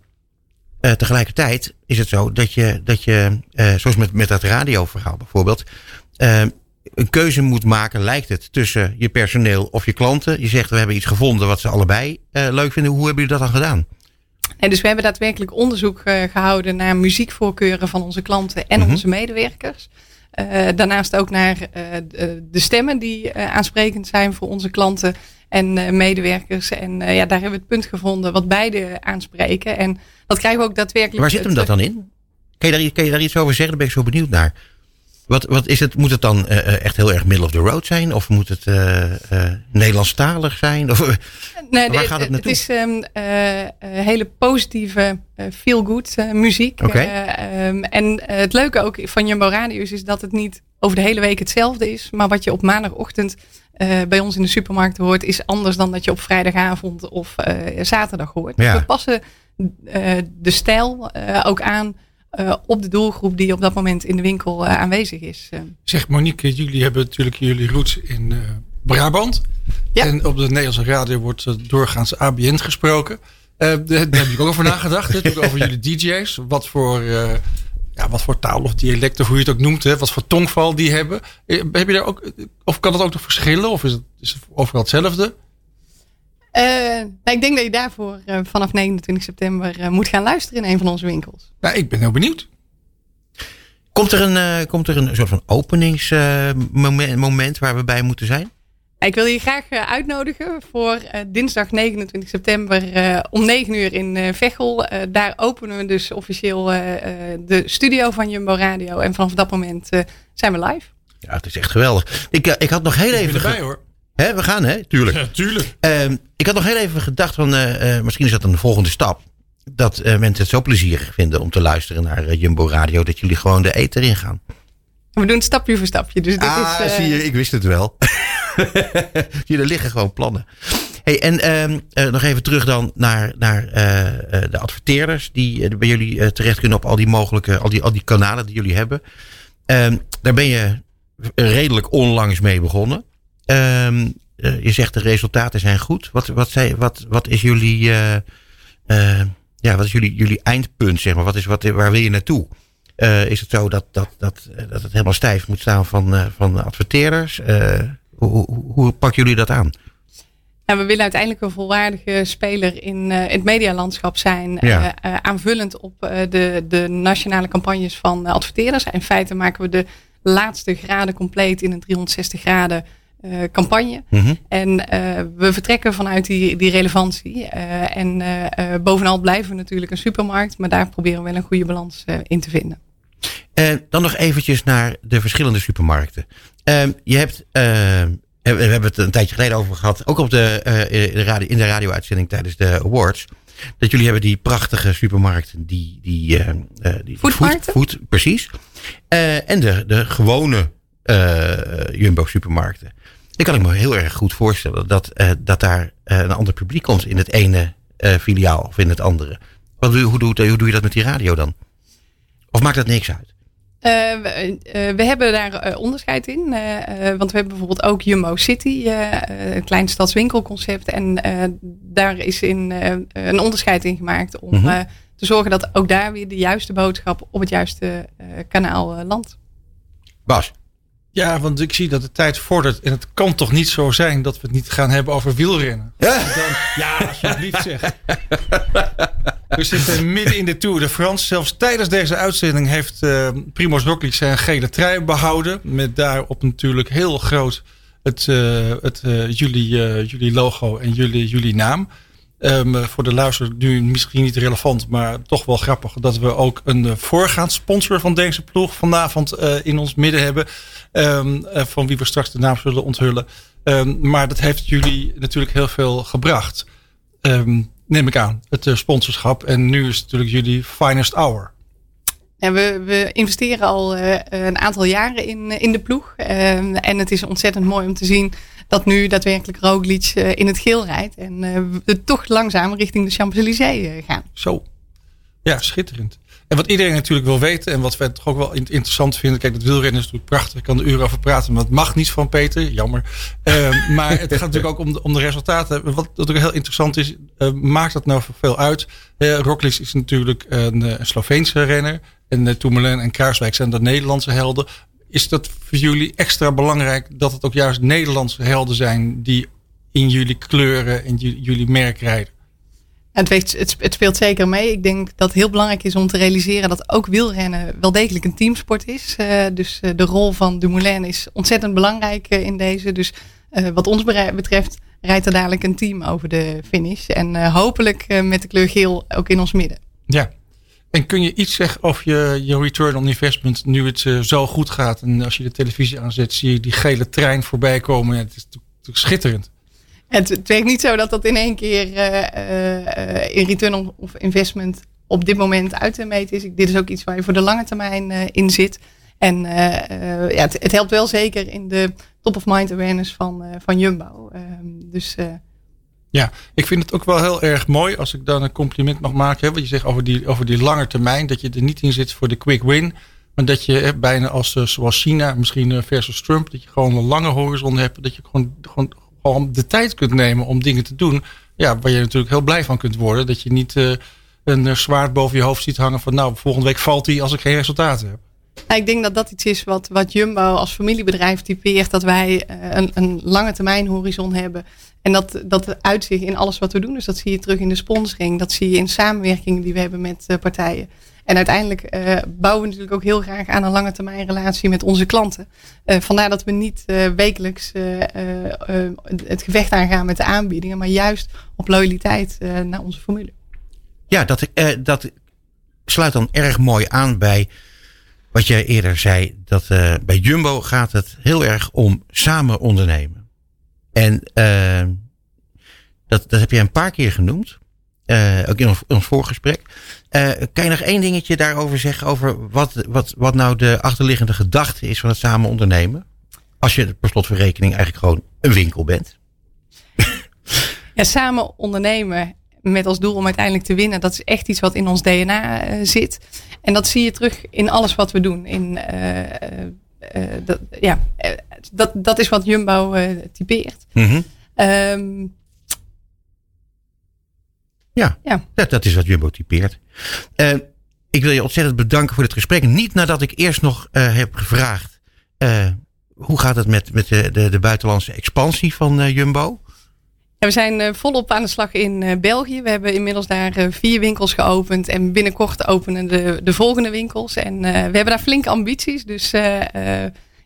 eh, tegelijkertijd is het zo dat je, dat je zoals met, met dat radioverhaal bijvoorbeeld, eh, een keuze moet maken, lijkt het, tussen je personeel of je klanten. Je zegt, we hebben iets gevonden wat ze allebei eh, leuk vinden. Hoe hebben jullie dat dan gedaan? En dus we hebben daadwerkelijk onderzoek eh, gehouden naar muziekvoorkeuren van onze klanten en Mhm. onze medewerkers. Eh, daarnaast ook naar de, stemmen die aansprekend zijn voor onze klanten en medewerkers. En ja, daar hebben we het punt gevonden wat beide aanspreken. En dat krijgen we ook daadwerkelijk. Waar zit hem dat dan in? Kan je daar, kan je daar iets over zeggen? Daar ben ik zo benieuwd naar. Wat, wat is het? Moet het dan eh, eh, echt heel erg middle of the road zijn? Of moet het eh, eh, Nederlandstalig zijn? Of, Nee, Waar gaat het het naartoe? is ehm, eh, eh, hele positieve, feel-good muziek. Eh, ehm, en het leuke ook van Jumbo Radio is, is dat het niet over de hele week hetzelfde is. Maar wat je op maandagochtend bij ons in de supermarkt hoort, is anders dan dat je op vrijdagavond of zaterdag hoort. Ja. We passen de stijl ook aan eh, op de doelgroep die op dat moment in de winkel eh, aanwezig is. Eh, Zeg Monique, jullie hebben natuurlijk jullie roots in Brabant. Ja. En op de Nederlandse radio wordt doorgaans ABN gesproken. Daar heb ik ook over nagedacht. natuurlijk over jullie DJ's. Wat voor, ja, wat voor taal of dialect of hoe je het ook noemt. Hè, wat voor tongval die hebben. Heb je daar ook, of kan het ook nog verschillen? Of is het, is het overal hetzelfde? Eh, nou, ik denk dat je daarvoor eh, vanaf 29 september eh, moet gaan luisteren in een van onze winkels. Nou, ik ben heel benieuwd. komt, er een, eh, komt er een soort van openingsmoment moment waar we bij moeten zijn? Ik wil je graag uitnodigen voor eh, dinsdag 29 september eh, om 9 uur in eh, Veghel. Eh, daar openen we dus officieel eh, eh, de studio van Jumbo Radio. En vanaf dat moment zijn we live. Ja, het is echt geweldig. Ik, ik had nog heel Ik even... erbij hoor. Hè, we gaan, hè? Tuurlijk. Ja, tuurlijk. Ehm, ik had nog heel even gedacht van, eh, eh, misschien is dat een volgende stap. Dat eh, mensen het zo plezierig vinden om te luisteren naar Jumbo Radio. Dat jullie gewoon de eter ingaan. We doen het stapje voor stapje. Dus dit ah, is, eh, zie je, ik wist het wel. er liggen gewoon plannen. Hey, en ehm, eh, nog even terug dan naar, naar eh, eh, de adverteerders die bij jullie terecht kunnen op al die mogelijke, al die, al die kanalen die jullie hebben. Ehm, daar ben je redelijk onlangs mee begonnen. Ehm, eh, je zegt de resultaten zijn goed. Wat, wat, zei, wat, wat is jullie, eh, ja, wat is jullie, jullie eindpunt, zeg maar? Wat is, wat, waar wil je naartoe? Is het zo dat, dat, dat, dat het helemaal stijf moet staan van, van adverteerders? Hoe, hoe, hoe pakken jullie dat aan? Nou, we willen uiteindelijk een volwaardige speler in het medialandschap zijn. Ja. aanvullend op de, de nationale campagnes van adverteerders. In feite maken we de laatste graden compleet in een 360 graden eh, campagne. Mhm. En eh, we vertrekken vanuit die, die relevantie. Eh, en bovenal blijven we natuurlijk een supermarkt. Maar daar proberen we wel een goede balans in te vinden. En dan nog eventjes naar de verschillende supermarkten. Ehm, je hebt, ehm, we hebben het een tijdje geleden over gehad, ook op de, de radio, in de radio-uitzending tijdens de awards. Dat jullie hebben die prachtige supermarkten, die, die, die food, food, precies. En de, de gewone eh, Jumbo-supermarkten. Dan kan ik me heel erg goed voorstellen dat, eh, dat daar eh, een ander publiek komt in het ene eh, filiaal of in het andere. Wat, hoe, doe, hoe doe je dat met die radio dan? Of maakt dat niks uit? We, we hebben daar onderscheid in. want we hebben bijvoorbeeld ook Jumbo City, een klein stadswinkelconcept. En daar is in, een onderscheid in gemaakt om Mhm. te zorgen dat ook daar weer de juiste boodschap op het juiste kanaal landt. Bas. Ja, want ik zie dat de tijd vordert. En het kan toch niet zo zijn dat we het niet gaan hebben over wielrennen. Ja. Dan, ja, alsjeblieft zeg. We zitten midden in de Tour de France. Zelfs tijdens deze uitzending heeft eh Primoz Roglic zijn gele trui behouden. Met daarop natuurlijk heel groot het, eh, het eh, jullie, jullie logo en jullie, jullie naam. Um, voor de luisteraar nu misschien niet relevant, maar toch wel grappig dat we ook een uh, voorgaand sponsor van deze ploeg vanavond uh, in ons midden hebben. Uh, van wie we straks de naam zullen onthullen. Um, maar dat heeft jullie natuurlijk heel veel gebracht. neem ik aan, het sponsorschap. En nu is het natuurlijk jullie finest hour. Ja, we, we investeren al een aantal jaren in, in de ploeg. en het is ontzettend mooi om te zien dat nu daadwerkelijk Roglic uh, in het geel rijdt. En uh, we toch langzaam richting de Champs-Élysées uh, gaan. Zo. Ja, schitterend. En wat iedereen natuurlijk wil weten en wat wij toch ook wel interessant vinden. Kijk, het wielrennen is natuurlijk prachtig. Ik kan er uren over praten, maar het mag niet van Peter. Jammer. Ehm, maar het gaat natuurlijk ook om de, om de resultaten. Wat ook heel interessant is, maakt dat nou veel uit? Roglic is natuurlijk een, een Sloveense renner. En uh, Tourmaline en Kruiswijk zijn de Nederlandse helden is dat voor jullie extra belangrijk dat het ook juist Nederlandse helden zijn die in jullie kleuren en jullie merk rijden? Het, het, het, speelt zeker mee. Ik denk dat het heel belangrijk is om te realiseren dat ook wielrennen wel degelijk een teamsport is. Uh, dus uh, de rol van Dumoulin is ontzettend belangrijk in deze. Dus wat ons betreft rijdt er dadelijk een team over de finish. En hopelijk met de kleur geel ook in ons midden. Ja, en kun je iets zeggen over je, je return on investment nu het uh, zo goed gaat? En als je de televisie aanzet, zie je die gele trein voorbij komen. het is natuurlijk schitterend. Het, het, werkt niet zo dat dat in één keer uh, uh, in return of investment op dit moment uit te meten is. Dit is ook iets waar je voor de lange termijn in zit. En ja, het, helpt wel zeker in de top of mind awareness van, van Jumbo. Ehm, dus ja, ik vind het ook wel heel erg mooi als ik dan een compliment mag maken. Hè, wat je zegt over die, over die lange termijn. Dat je er niet in zit voor de quick win. Maar dat je bijna als, eh, zoals China, misschien eh, versus Trump. Dat je gewoon een lange horizon hebt. Dat je gewoon, gewoon, gewoon de tijd kunt nemen om dingen te doen. Ja, waar je natuurlijk heel blij van kunt worden. Dat je niet uh, een zwaard boven je hoofd ziet hangen van nou, volgende week valt hij als ik geen resultaten heb. Ik denk dat dat iets is wat, wat Jumbo als familiebedrijf typeert. Dat wij een, een lange termijn horizon hebben. En dat, dat uitzicht in alles wat we doen. Dus dat zie je terug in de sponsoring. Dat zie je in samenwerkingen die we hebben met uh, partijen. En uiteindelijk uh, bouwen we natuurlijk ook heel graag aan een lange termijn relatie met onze klanten. Vandaar dat we niet wekelijks het gevecht aangaan met de aanbiedingen. Maar juist op loyaliteit naar onze formule. Ja, dat, dat sluit dan erg mooi aan bij wat jij eerder zei. Dat bij Jumbo gaat het heel erg om samen ondernemen. En uh, dat, dat heb je een paar keer genoemd. Uh, ook in ons, in ons voorgesprek. Kan je nog één dingetje daarover zeggen? Over wat, wat, wat nou de achterliggende gedachte is van het samen ondernemen? Als je per slot van rekening eigenlijk gewoon een winkel bent. Ja, samen ondernemen met als doel om uiteindelijk te winnen. Dat is echt iets wat in ons DNA zit. En dat zie je terug in alles wat we doen. In uh, dat, ja, dat, dat is wat Jumbo typeert. Mm -hmm. um, ja, ja. Dat, dat, is wat Jumbo typeert. ik wil je ontzettend bedanken voor het gesprek. Niet nadat ik eerst nog heb gevraagd. hoe gaat het met, met de, de, de buitenlandse expansie van Jumbo? We zijn uh, volop aan de slag in uh, België. We hebben inmiddels daar uh, vier winkels geopend. En binnenkort openen de, de volgende winkels. En we hebben daar flinke ambities. Dus, ja,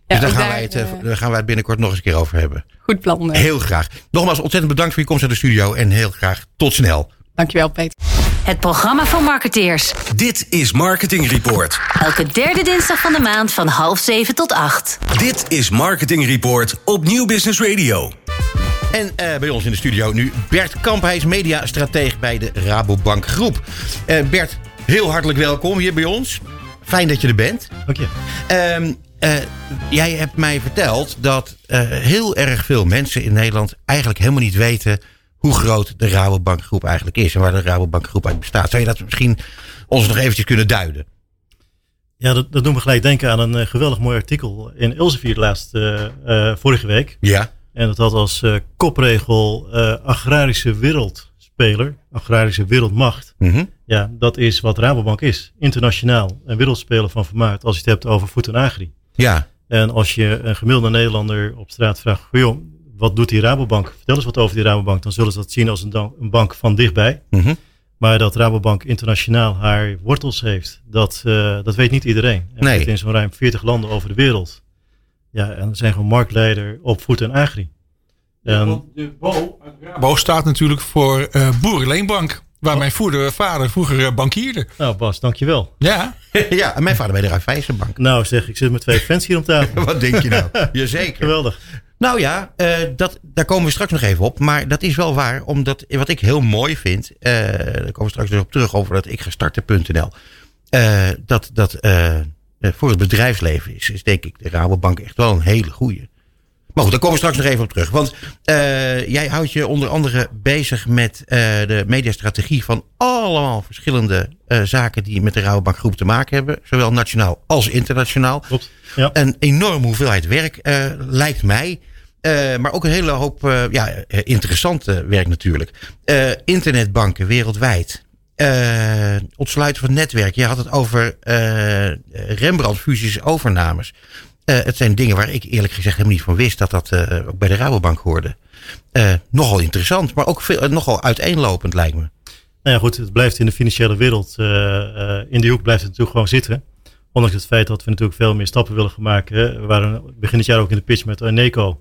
dus daar, gaan wij het, daar gaan wij het binnenkort nog eens een keer over hebben. Goed plan. Heel graag. Nogmaals ontzettend bedankt voor je komst naar de studio. En heel graag tot snel. Dankjewel Peter. Het programma van marketeers. Dit is Marketing Report. Elke derde dinsdag van de maand van half zeven tot acht. Dit is Marketing Report op Nieuw Business Radio. En uh, bij ons in de studio nu Bert Kamp. Hij is mediastratege bij de Rabobank Groep. Uh, Bert, heel hartelijk welkom hier bij ons. Fijn dat je er bent. Dank je. Uh, jij hebt mij verteld dat heel erg veel mensen in Nederland eigenlijk helemaal niet weten hoe groot de Rabobank Groep eigenlijk is en waar de Rabobank Groep uit bestaat. Zou je dat misschien ons nog eventjes kunnen duiden? Ja, dat, dat doen we gelijk denken aan een geweldig mooi artikel in Elsevier laatst vorige week. Ja. En dat had als uh, kopregel uh, agrarische wereldspeler, agrarische wereldmacht. Mm -hmm. Ja, dat is wat Rabobank is. Internationaal een wereldspeler van formaat als je het hebt over voet en agri. Ja. En als je een gemiddelde Nederlander op straat vraagt, joh, wat doet die Rabobank? Vertel eens wat over die Rabobank. Dan zullen ze dat zien als een, een bank van dichtbij. Mm -hmm. Maar dat Rabobank internationaal haar wortels heeft, dat, uh, dat weet niet iedereen. En nee. in zo'n ruim 40 landen over de wereld. Ja, en we zijn gewoon marktleider op voet en agri. En, de BO, staat natuurlijk voor eh Boerenleenbank. Waar mijn voeder, vader vroeger eh, bankierde. nou Bas, dankjewel. Ja, ja, en mijn vader bij de Raiffeisenbank. Nou zeg, ik zit met twee fans hier om tafel. Wat denk je nou? Jazeker. Geweldig. Nou ja, eh, dat, daar komen we straks nog even op. Maar dat is wel waar, omdat wat ik heel mooi vind. eh, daar komen we straks dus op terug over dat ik ga starten.nl. eh, dat dat eh, eh, voor het bedrijfsleven is, is denk ik de Rabobank echt wel een hele goeie. Maar goed, daar komen we straks nog even op terug. Want eh, jij houdt je onder andere bezig met eh, de mediastrategie van allemaal verschillende eh, zaken die met de Rabobank groep te maken hebben. Zowel nationaal als internationaal. Klopt. Ja. Een enorme hoeveelheid werk, eh, lijkt mij. Eh, maar ook een hele hoop eh, ja, eh, interessant eh, werk natuurlijk. Eh, internetbanken wereldwijd. Eh, ontsluiten van netwerk. Je had het over eh Rembrandt fusies overnames. Eh, het zijn dingen waar ik eerlijk gezegd helemaal niet van wist dat dat ook bij de Rabobank hoorde. Nogal interessant, maar ook veel, nogal uiteenlopend lijkt me. Nou ja, goed, het blijft in de financiële wereld. in die hoek blijft het natuurlijk gewoon zitten. Ondanks het feit dat we natuurlijk veel meer stappen willen gaan maken. hè. We waren begin dit jaar ook in de pitch met Eneco.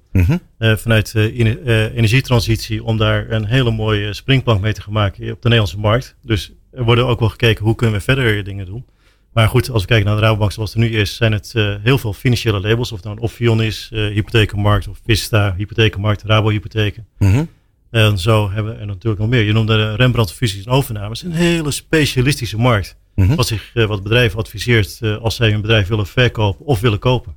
Eh, vanuit eh, energietransitie. Om daar een hele mooie springplank mee te gaan maken op de Nederlandse markt. Dus er worden ook wel gekeken hoe kunnen we verder dingen doen. Maar goed, als we kijken naar de Rabobank zoals het er nu is, zijn het heel veel financiële labels. Of het nou een is, hypothekenmarkt of Vista, hypothekenmarkt, Rabo hypotheken. Mhm. En zo hebben we er natuurlijk nog meer. Je noemde de Rembrandt fusies en overnames. Een hele specialistische markt. Mhm. Wat, zich, eh, wat bedrijven adviseert eh, als zij hun bedrijf willen verkopen of willen kopen.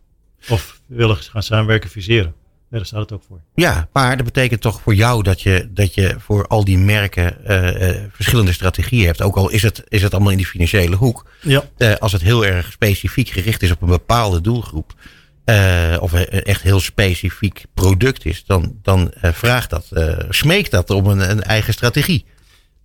Of willen gaan samenwerken, fuseren. Ja, daar staat het ook voor. Ja, maar dat betekent toch voor jou dat je, dat je voor al die merken eh, verschillende strategieën hebt. Ook al is het, is het allemaal in die financiële hoek. Ja, als het heel erg specifiek gericht is op een bepaalde doelgroep. eh, of een echt heel specifiek product is. Dan, dan vraagt dat, smeekt dat om een, een eigen strategie.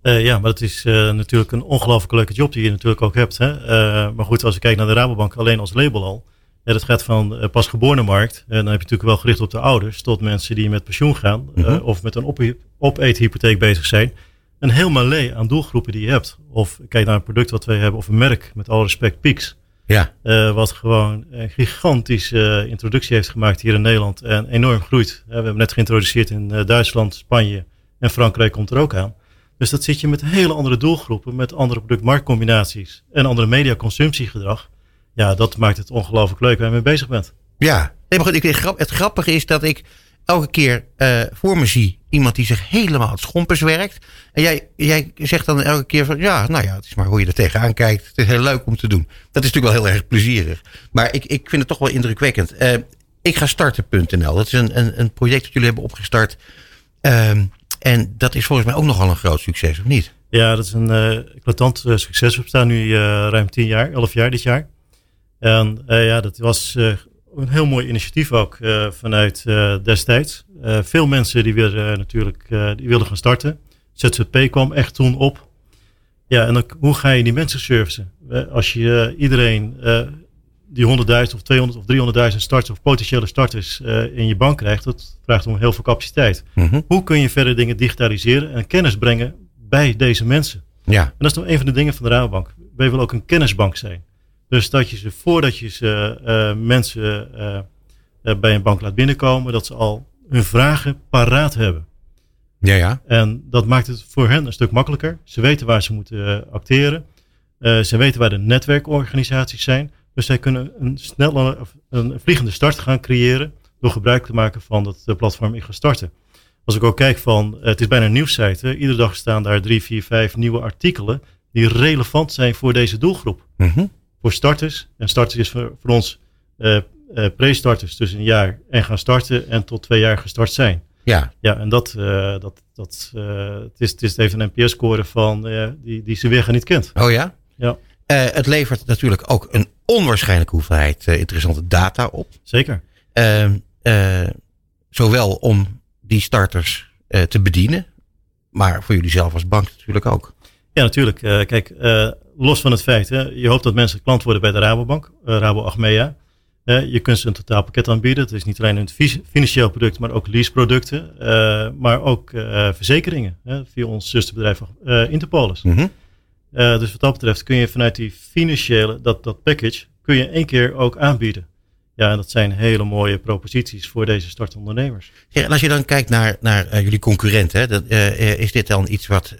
Eh, ja, maar het is eh, natuurlijk een ongelooflijk leuke job die je natuurlijk ook hebt. Hè? Eh, maar goed, als we kijken naar de Rabobank alleen als label al. Ja, dat gaat van pasgeboren markt. En dan heb je natuurlijk wel gericht op de ouders. Tot mensen die met pensioen gaan. Mhm. of met een op opeethypotheek bezig zijn. Een heel malee aan doelgroepen die je hebt. Of kijk naar een product wat wij hebben. Of een merk, met alle respect, Pix. Ja, wat gewoon een gigantische introductie heeft gemaakt hier in Nederland. En enorm groeit. We hebben net geïntroduceerd in Duitsland, Spanje en Frankrijk komt er ook aan. Dus dat zit je met hele andere doelgroepen, met andere product-marktcombinaties en andere mediaconsumptiegedrag. Ja, dat maakt het ongelooflijk leuk waar je mee bezig bent. ja. Nee, maar goed, ik, het grappige is dat ik elke keer eh, voor me zie iemand die zich helemaal het schompers werkt. En jij, jij zegt dan elke keer van ja, nou ja, het is maar hoe je er tegenaan kijkt. Het is heel leuk om te doen. Dat is natuurlijk wel heel erg plezierig. Maar ik, ik vind het toch wel indrukwekkend. Eh, ik ga starten.nl. Dat is een, een, een project dat jullie hebben opgestart. Ehm, en dat is volgens mij ook nogal een groot succes, of niet? Ja, dat is een eh, succes. We bestaan nu eh, ruim 10 jaar, 11 jaar dit jaar. En ja, dat was een heel mooi initiatief ook vanuit destijds. Veel mensen die eh, natuurlijk die wilden gaan starten. ZZP kwam echt toen op. Ja, en dan, hoe ga je die mensen servicen? Als je iedereen die 100.000 of 200 of 300.000 starters of potentiële starters eh, in je bank krijgt, dat vraagt om heel veel capaciteit. Mhm. Hoe kun je verder dingen digitaliseren en kennis brengen bij deze mensen? Ja, En dat is nog een van de dingen van de Rabobank. Wij willen ook een kennisbank zijn. Dus dat je ze voordat je ze eh, mensen eh, bij een bank laat binnenkomen, dat ze al hun vragen paraat hebben. ja, ja. En dat maakt het voor hen een stuk makkelijker. Ze weten waar ze moeten acteren. Ze weten waar de netwerkorganisaties zijn. Dus zij kunnen een snelle, een vliegende start gaan creëren door gebruik te maken van dat eh, platform Ik ga starten. Als ik ook kijk van, eh, het is bijna een nieuwssite. Iedere dag staan daar drie, vier, vijf nieuwe artikelen die relevant zijn voor deze doelgroep. Mhm. Voor starters. En starters is voor, voor ons eh, pre-starters tussen een jaar en gaan starten en tot twee jaar gestart zijn. Ja, Ja, en dat, eh, dat, dat het, is, het is even een NPS-score van die, die ze weer gaan niet kent. oh ja? Ja, het levert natuurlijk ook een onwaarschijnlijke hoeveelheid eh, interessante data op. zeker. Ehm, eh, zowel om die starters eh, te bedienen, maar voor jullie zelf als bank natuurlijk ook. Ja, natuurlijk. Eh, kijk, eh, los van het feit, hè, je hoopt dat mensen klant worden bij de Rabobank, eh, Rabo Achmea. Eh, je kunt ze een totaalpakket aanbieden. Het is niet alleen een fi- financieel product, maar ook leaseproducten. eh, maar ook eh, verzekeringen via ons zusterbedrijf eh, Interpolis. Mhm. Eh, dus wat dat betreft kun je vanuit die financiële, dat, dat package, kun je één keer ook aanbieden. Ja, en dat zijn hele mooie proposities voor deze startende ondernemers. Ja, en als je dan kijkt naar, naar eh, jullie concurrenten, hè, dat, eh, is dit dan iets wat,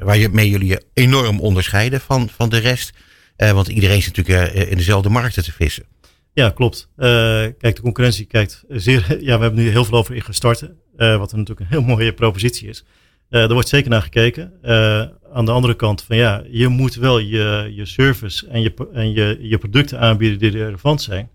waar je mee jullie enorm onderscheiden van, van de rest? Want iedereen is natuurlijk in dezelfde markten te vissen. Ja, klopt. Kijk, de concurrentie kijkt zeer. Ja, we hebben nu heel veel over ingestart. eh wat natuurlijk een heel mooie propositie is. Er wordt zeker naar gekeken. Eh, aan de andere kant van ja, je moet wel je, je service en, je, en je, je producten aanbieden die relevant zijn.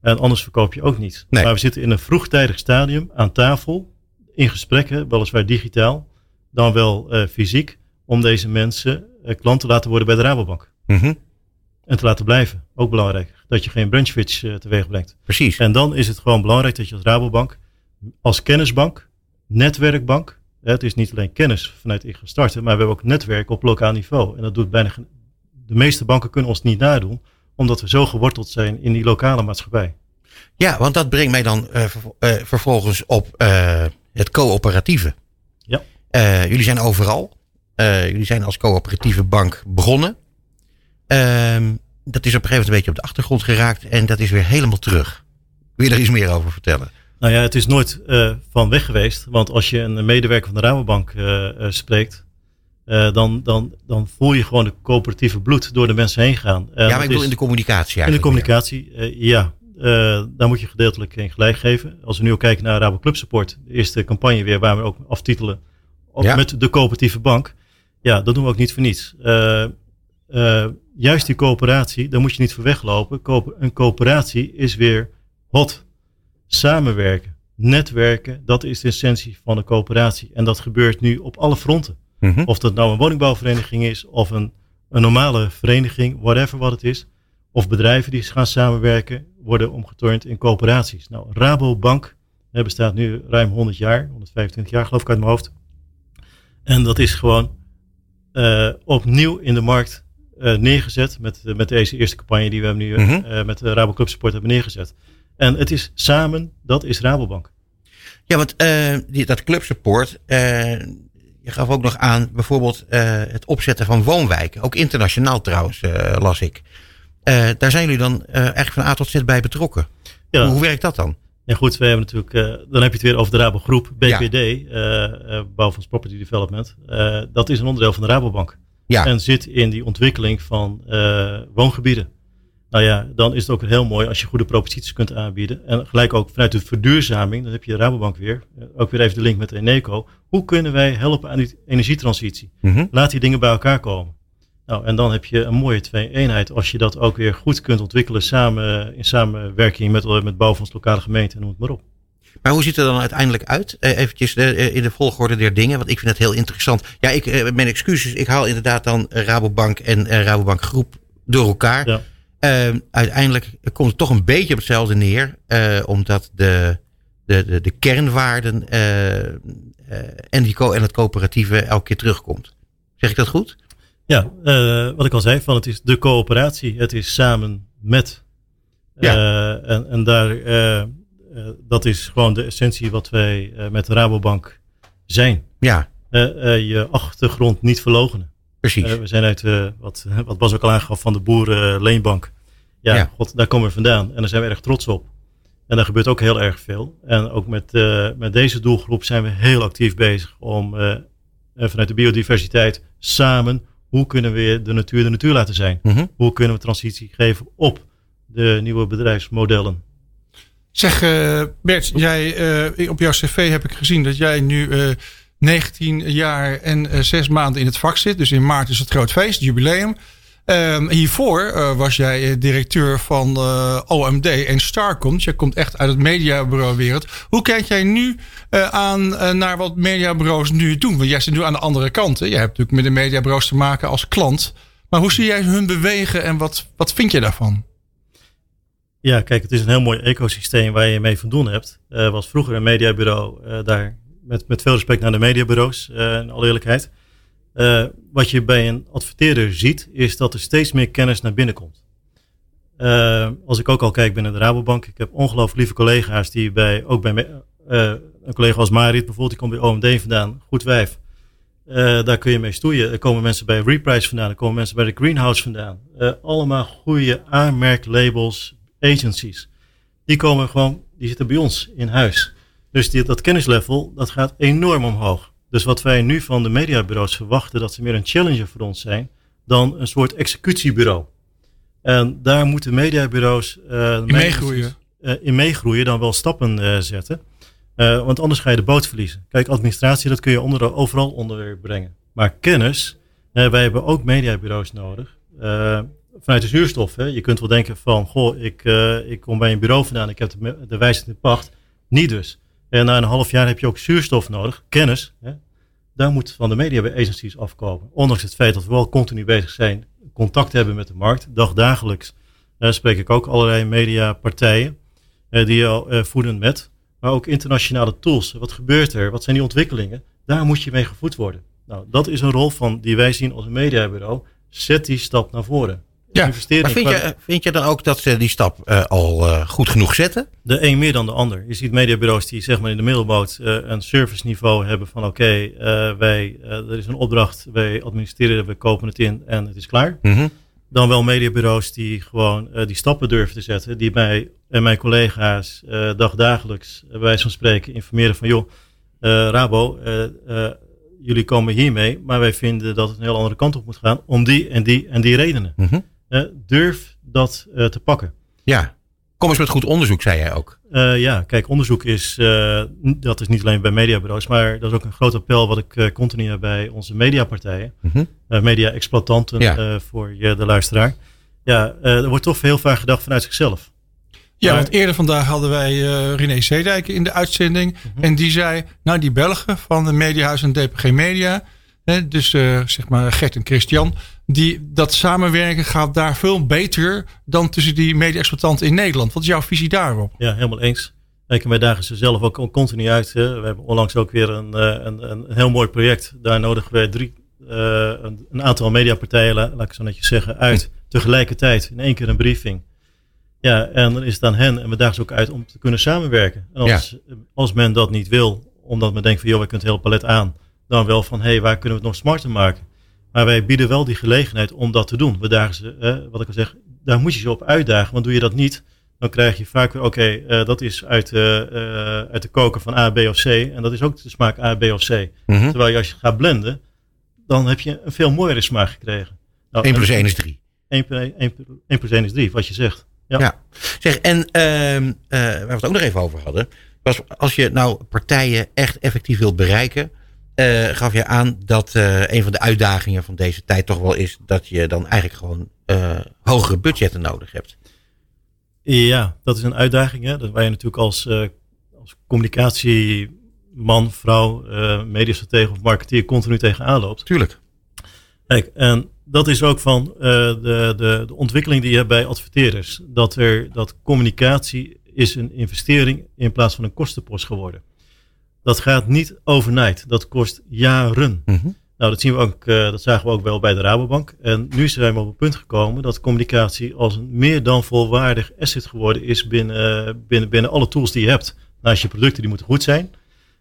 En anders verkoop je ook niet. Nee. Maar we zitten in een vroegtijdig stadium aan tafel, in gesprekken, weliswaar digitaal, dan wel eh, fysiek, om deze mensen eh, klant te laten worden bij de Rabobank. Mhm, En te laten blijven. Ook belangrijk. Dat je geen branchwitch uh, teweeg brengt. Precies. En dan is het gewoon belangrijk dat je als Rabobank, als kennisbank, netwerkbank, het is niet alleen kennis vanuit ik starten, maar we hebben ook netwerk op lokaal niveau. En dat doet bijna de meeste banken kunnen ons niet nadoen, omdat we zo geworteld zijn in die lokale maatschappij. Ja, want dat brengt mij dan eh, eh, vervolgens op eh, het coöperatieve. Ja. Jullie zijn overal. Jullie zijn als coöperatieve bank begonnen. Ehm, dat is op een gegeven moment een beetje op de achtergrond geraakt en dat is weer helemaal terug. Wil je er iets meer over vertellen? Nou ja, het is nooit eh, van weg geweest. Want als je een medewerker van de Rabobank eh, eh, spreekt, dan, dan, dan voel je gewoon de coöperatieve bloed door de mensen heen gaan. Ja, maar ik bedoel in de communicatie In de eigenlijk. communicatie, ja. Daar moet je gedeeltelijk in gelijk geven. Als we nu ook kijken naar Rabo Club Support, de eerste campagne weer waar we ook aftitelen ook Ja. met de coöperatieve bank. Ja, dat doen we ook niet voor niets. Juist die coöperatie, daar moet je niet voor weglopen. Een coöperatie is weer hot. Samenwerken, netwerken, dat is de essentie van een coöperatie. En dat gebeurt nu op alle fronten. Mhm. Of dat nou een woningbouwvereniging is of een, een normale vereniging, whatever wat het is. Of bedrijven die gaan samenwerken, worden omgeturnd in coöperaties. Nou, Rabobank hè, bestaat nu ruim 100 jaar, 125 jaar geloof ik uit mijn hoofd. En dat is gewoon eh, opnieuw in de markt eh, neergezet met, met deze eerste campagne die we hebben nu Mhm. eh, met de Rabo Club Support hebben neergezet. En het is samen, dat is Rabobank. Ja, want eh, die, dat clubsupport, eh, je gaf ook nog aan bijvoorbeeld eh, het opzetten van woonwijken. Ook internationaal trouwens, las ik. Daar zijn jullie dan eigenlijk van A tot Z bij betrokken. Ja. Hoe werkt dat dan? Ja goed, we hebben natuurlijk, dan heb je het weer over de Rabo Groep, BPD, eh, Bouwfonds Property Development. Dat is een onderdeel van de Rabobank. Ja, En zit in die ontwikkeling van woongebieden. Nou ja, dan is het ook heel mooi als je goede proposities kunt aanbieden. En gelijk ook vanuit de verduurzaming, dan heb je Rabobank weer. Eh, ook weer even de link met Eneco. Hoe kunnen wij helpen aan die energietransitie? Mhm. Laat die dingen bij elkaar komen. Nou, en dan heb je een mooie twee-eenheid als je dat ook weer goed kunt ontwikkelen samen, in samenwerking met, met bouwfonds, lokale gemeenten, noem het maar op. maar hoe ziet het er dan uiteindelijk uit? Eh, eventjes eh, in de volgorde der dingen, want ik vind het heel interessant. Ja, ik, eh, mijn excuses, ik haal inderdaad dan eh, Rabobank en eh, Rabobank Groep door elkaar. Ja. Eh, uiteindelijk komt het toch een beetje op hetzelfde neer, eh, omdat de, de, de, de kernwaarden eh, en, die co en het coöperatieve elke keer terugkomt. Zeg ik dat goed? Ja, eh, wat ik al zei, van het is de coöperatie. Het is samen met. Ja. Eh, en, en daar, dat is gewoon de essentie wat wij met de Rabobank zijn. Ja, je achtergrond niet verlogenen. Precies. Eh, we zijn uit, eh, wat, wat Bas ook al aangaf, van de Boerenleenbank. Ja, Ja. God, daar komen we vandaan. En daar zijn we erg trots op. En daar gebeurt ook heel erg veel. En ook met, eh, met deze doelgroep zijn we heel actief bezig om vanuit de biodiversiteit samen, hoe kunnen we de natuur de natuur laten zijn? Mhm. Hoe kunnen we transitie geven op de nieuwe bedrijfsmodellen? Zeg eh, Bert, jij, eh, op jouw cv heb ik gezien dat jij nu eh 19 jaar en eh 6 maanden in het vak zit. Dus in maart is het groot feest, jubileum. Ehm, hiervoor eh, was jij eh, directeur van eh, OMD en Starcom. Dus jij komt echt uit het mediabureau wereld. Hoe kijk jij nu eh, aan eh, naar wat mediabureaus nu doen? Want jij zit nu aan de andere kant. Hè? Hebt natuurlijk met de mediabureaus te maken als klant. Maar hoe zie jij hun bewegen en wat, wat vind je daarvan? Ja, kijk, het is een heel mooi ecosysteem waar je mee van doen hebt. Was vroeger een mediabureau, eh, daar met, met veel respect naar de mediabureaus, eh in alle eerlijkheid. Eh, wat je bij een adverteerder ziet, is dat er steeds meer kennis naar binnen komt. Eh, als ik ook al kijk binnen de Rabobank, ik heb ongelooflijk lieve collega's die bij, ook bij een collega als Marit bijvoorbeeld, die komt bij OMD vandaan, goed wijf. Daar kun je mee stoeien. Er komen mensen bij Reprise vandaan, er komen mensen bij de Greenhouse vandaan. Allemaal goede aanmerklabels, agencies. die komen gewoon, die zitten bij ons in huis. Dus die, dat kennislevel, dat gaat enorm omhoog. Dus wat wij nu van de mediabureaus verwachten, dat ze meer een challenger voor ons zijn dan een soort executiebureau. En daar moeten mediabureaus uh, in meegroeien. Uh, in meegroeien, dan wel stappen uh, zetten. want anders ga je de boot verliezen. Kijk, administratie, dat kun je onder, overal onder brengen. Maar kennis, wij hebben ook mediabureaus nodig. vanuit de zuurstof. Hè. Je kunt wel denken van, goh, ik, ik kom bij een bureau vandaan, ik heb de, de wijsheid in pacht. Niet dus. En na een half jaar heb je ook zuurstof nodig, kennis. Hè. Daar moet van de media agencies afkomen. Ondanks het feit dat we wel continu bezig zijn, contact hebben met de markt. Dagdagelijks spreek ik ook allerlei mediapartijen die al uh, voeden met. Maar ook internationale tools. Wat gebeurt er? Wat zijn die ontwikkelingen? Daar moet je mee gevoed worden. Nou, dat is een rol van die wij zien als een mediabureau. Zet die stap naar voren. Ja, maar vind je, vind je dan ook dat ze die stap uh, al uh, goed genoeg zetten? De een meer dan de ander. Je ziet mediabureaus die zeg maar in de middelboot uh, een serviceniveau hebben van oké, okay, wij er is een opdracht, wij administreren, we kopen het in en het is klaar. Mm -hmm. Dan wel mediabureaus die gewoon die stappen durven te zetten, die mij en mijn collega's dagdagelijks bij wijze van spreken informeren van joh, Rabo, jullie komen hiermee, maar wij vinden dat het een heel andere kant op moet gaan om die en die en die redenen. Mm -hmm. Uh, durf dat uh, te pakken. Ja, kom eens met goed onderzoek, zei jij ook. Uh, ja, kijk, onderzoek is, dat is niet alleen bij mediabureaus, maar dat is ook een groot appel wat ik continu heb bij onze mediapartijen. Mm -hmm. media-exploitanten ja. voor je, de luisteraar. Ja, er wordt toch heel vaak gedacht vanuit zichzelf. Ja, maar, want eerder vandaag hadden wij René Zeedijk in de uitzending. Mm -hmm. En die zei, nou die Belgen van de Mediahuis en DPG Media, dus zeg maar Gert en Christian, die, dat samenwerken gaat daar veel beter dan tussen die media-exploitanten in Nederland. Wat is jouw visie daarop? Ja, helemaal eens. Kijk, wij dagen ze zelf ook continu uit. Hè. We hebben onlangs ook weer een, een, een heel mooi project. Daar nodigen we drie, uh, een, een, aantal mediapartijen, laat ik zo netjes zeggen, uit. Tegelijkertijd in één keer een briefing. Ja, en dan is het aan hen en we dagen ze ook uit om te kunnen samenwerken. En als, ja. als men dat niet wil, omdat men denkt van joh, we kunnen het hele palet aan. Dan wel van hé, hey, waar kunnen we het nog smarter maken? Maar wij bieden wel die gelegenheid om dat te doen. We dagen ze, eh, wat ik al zeg, daar moet je ze op uitdagen. Want doe je dat niet, dan krijg je vaak weer, oké, okay, uh, dat is uit, uh, uit de koker van A, B of C. En dat is ook de smaak A, B of C. Mhm. Mm -hmm. Terwijl je als je gaat blenden, dan heb je een veel mooiere smaak gekregen. Nou, 1 plus 1 is 3. 1, 1, 1 plus 1 is 3, wat je zegt. Ja. ja. Zeg, en uh, waar we het ook nog even over hadden, was als je nou partijen echt effectief wilt bereiken, uh, gaf je aan dat uh, een van de uitdagingen van deze tijd toch wel is dat je dan eigenlijk gewoon uh, hogere budgetten nodig hebt. Ja, dat is een uitdaging. Hè? Dat waar je natuurlijk als, als communicatieman, vrouw, mediastratege of marketeer continu tegenaan loopt. Tuurlijk. Kijk, en dat is ook van de, de, de ontwikkeling die je hebt bij adverteerders. Dat, er, dat communicatie is een investering in plaats van een kostenpost geworden. Dat gaat niet overnight. Dat kost jaren. Mm -hmm. Nou, dat zien we ook, uh, dat zagen we ook wel bij de Rabobank. En nu zijn we op het punt gekomen dat communicatie als een meer dan volwaardig asset geworden is binnen, binnen, binnen alle tools die je hebt. Naast je producten, die moeten goed zijn.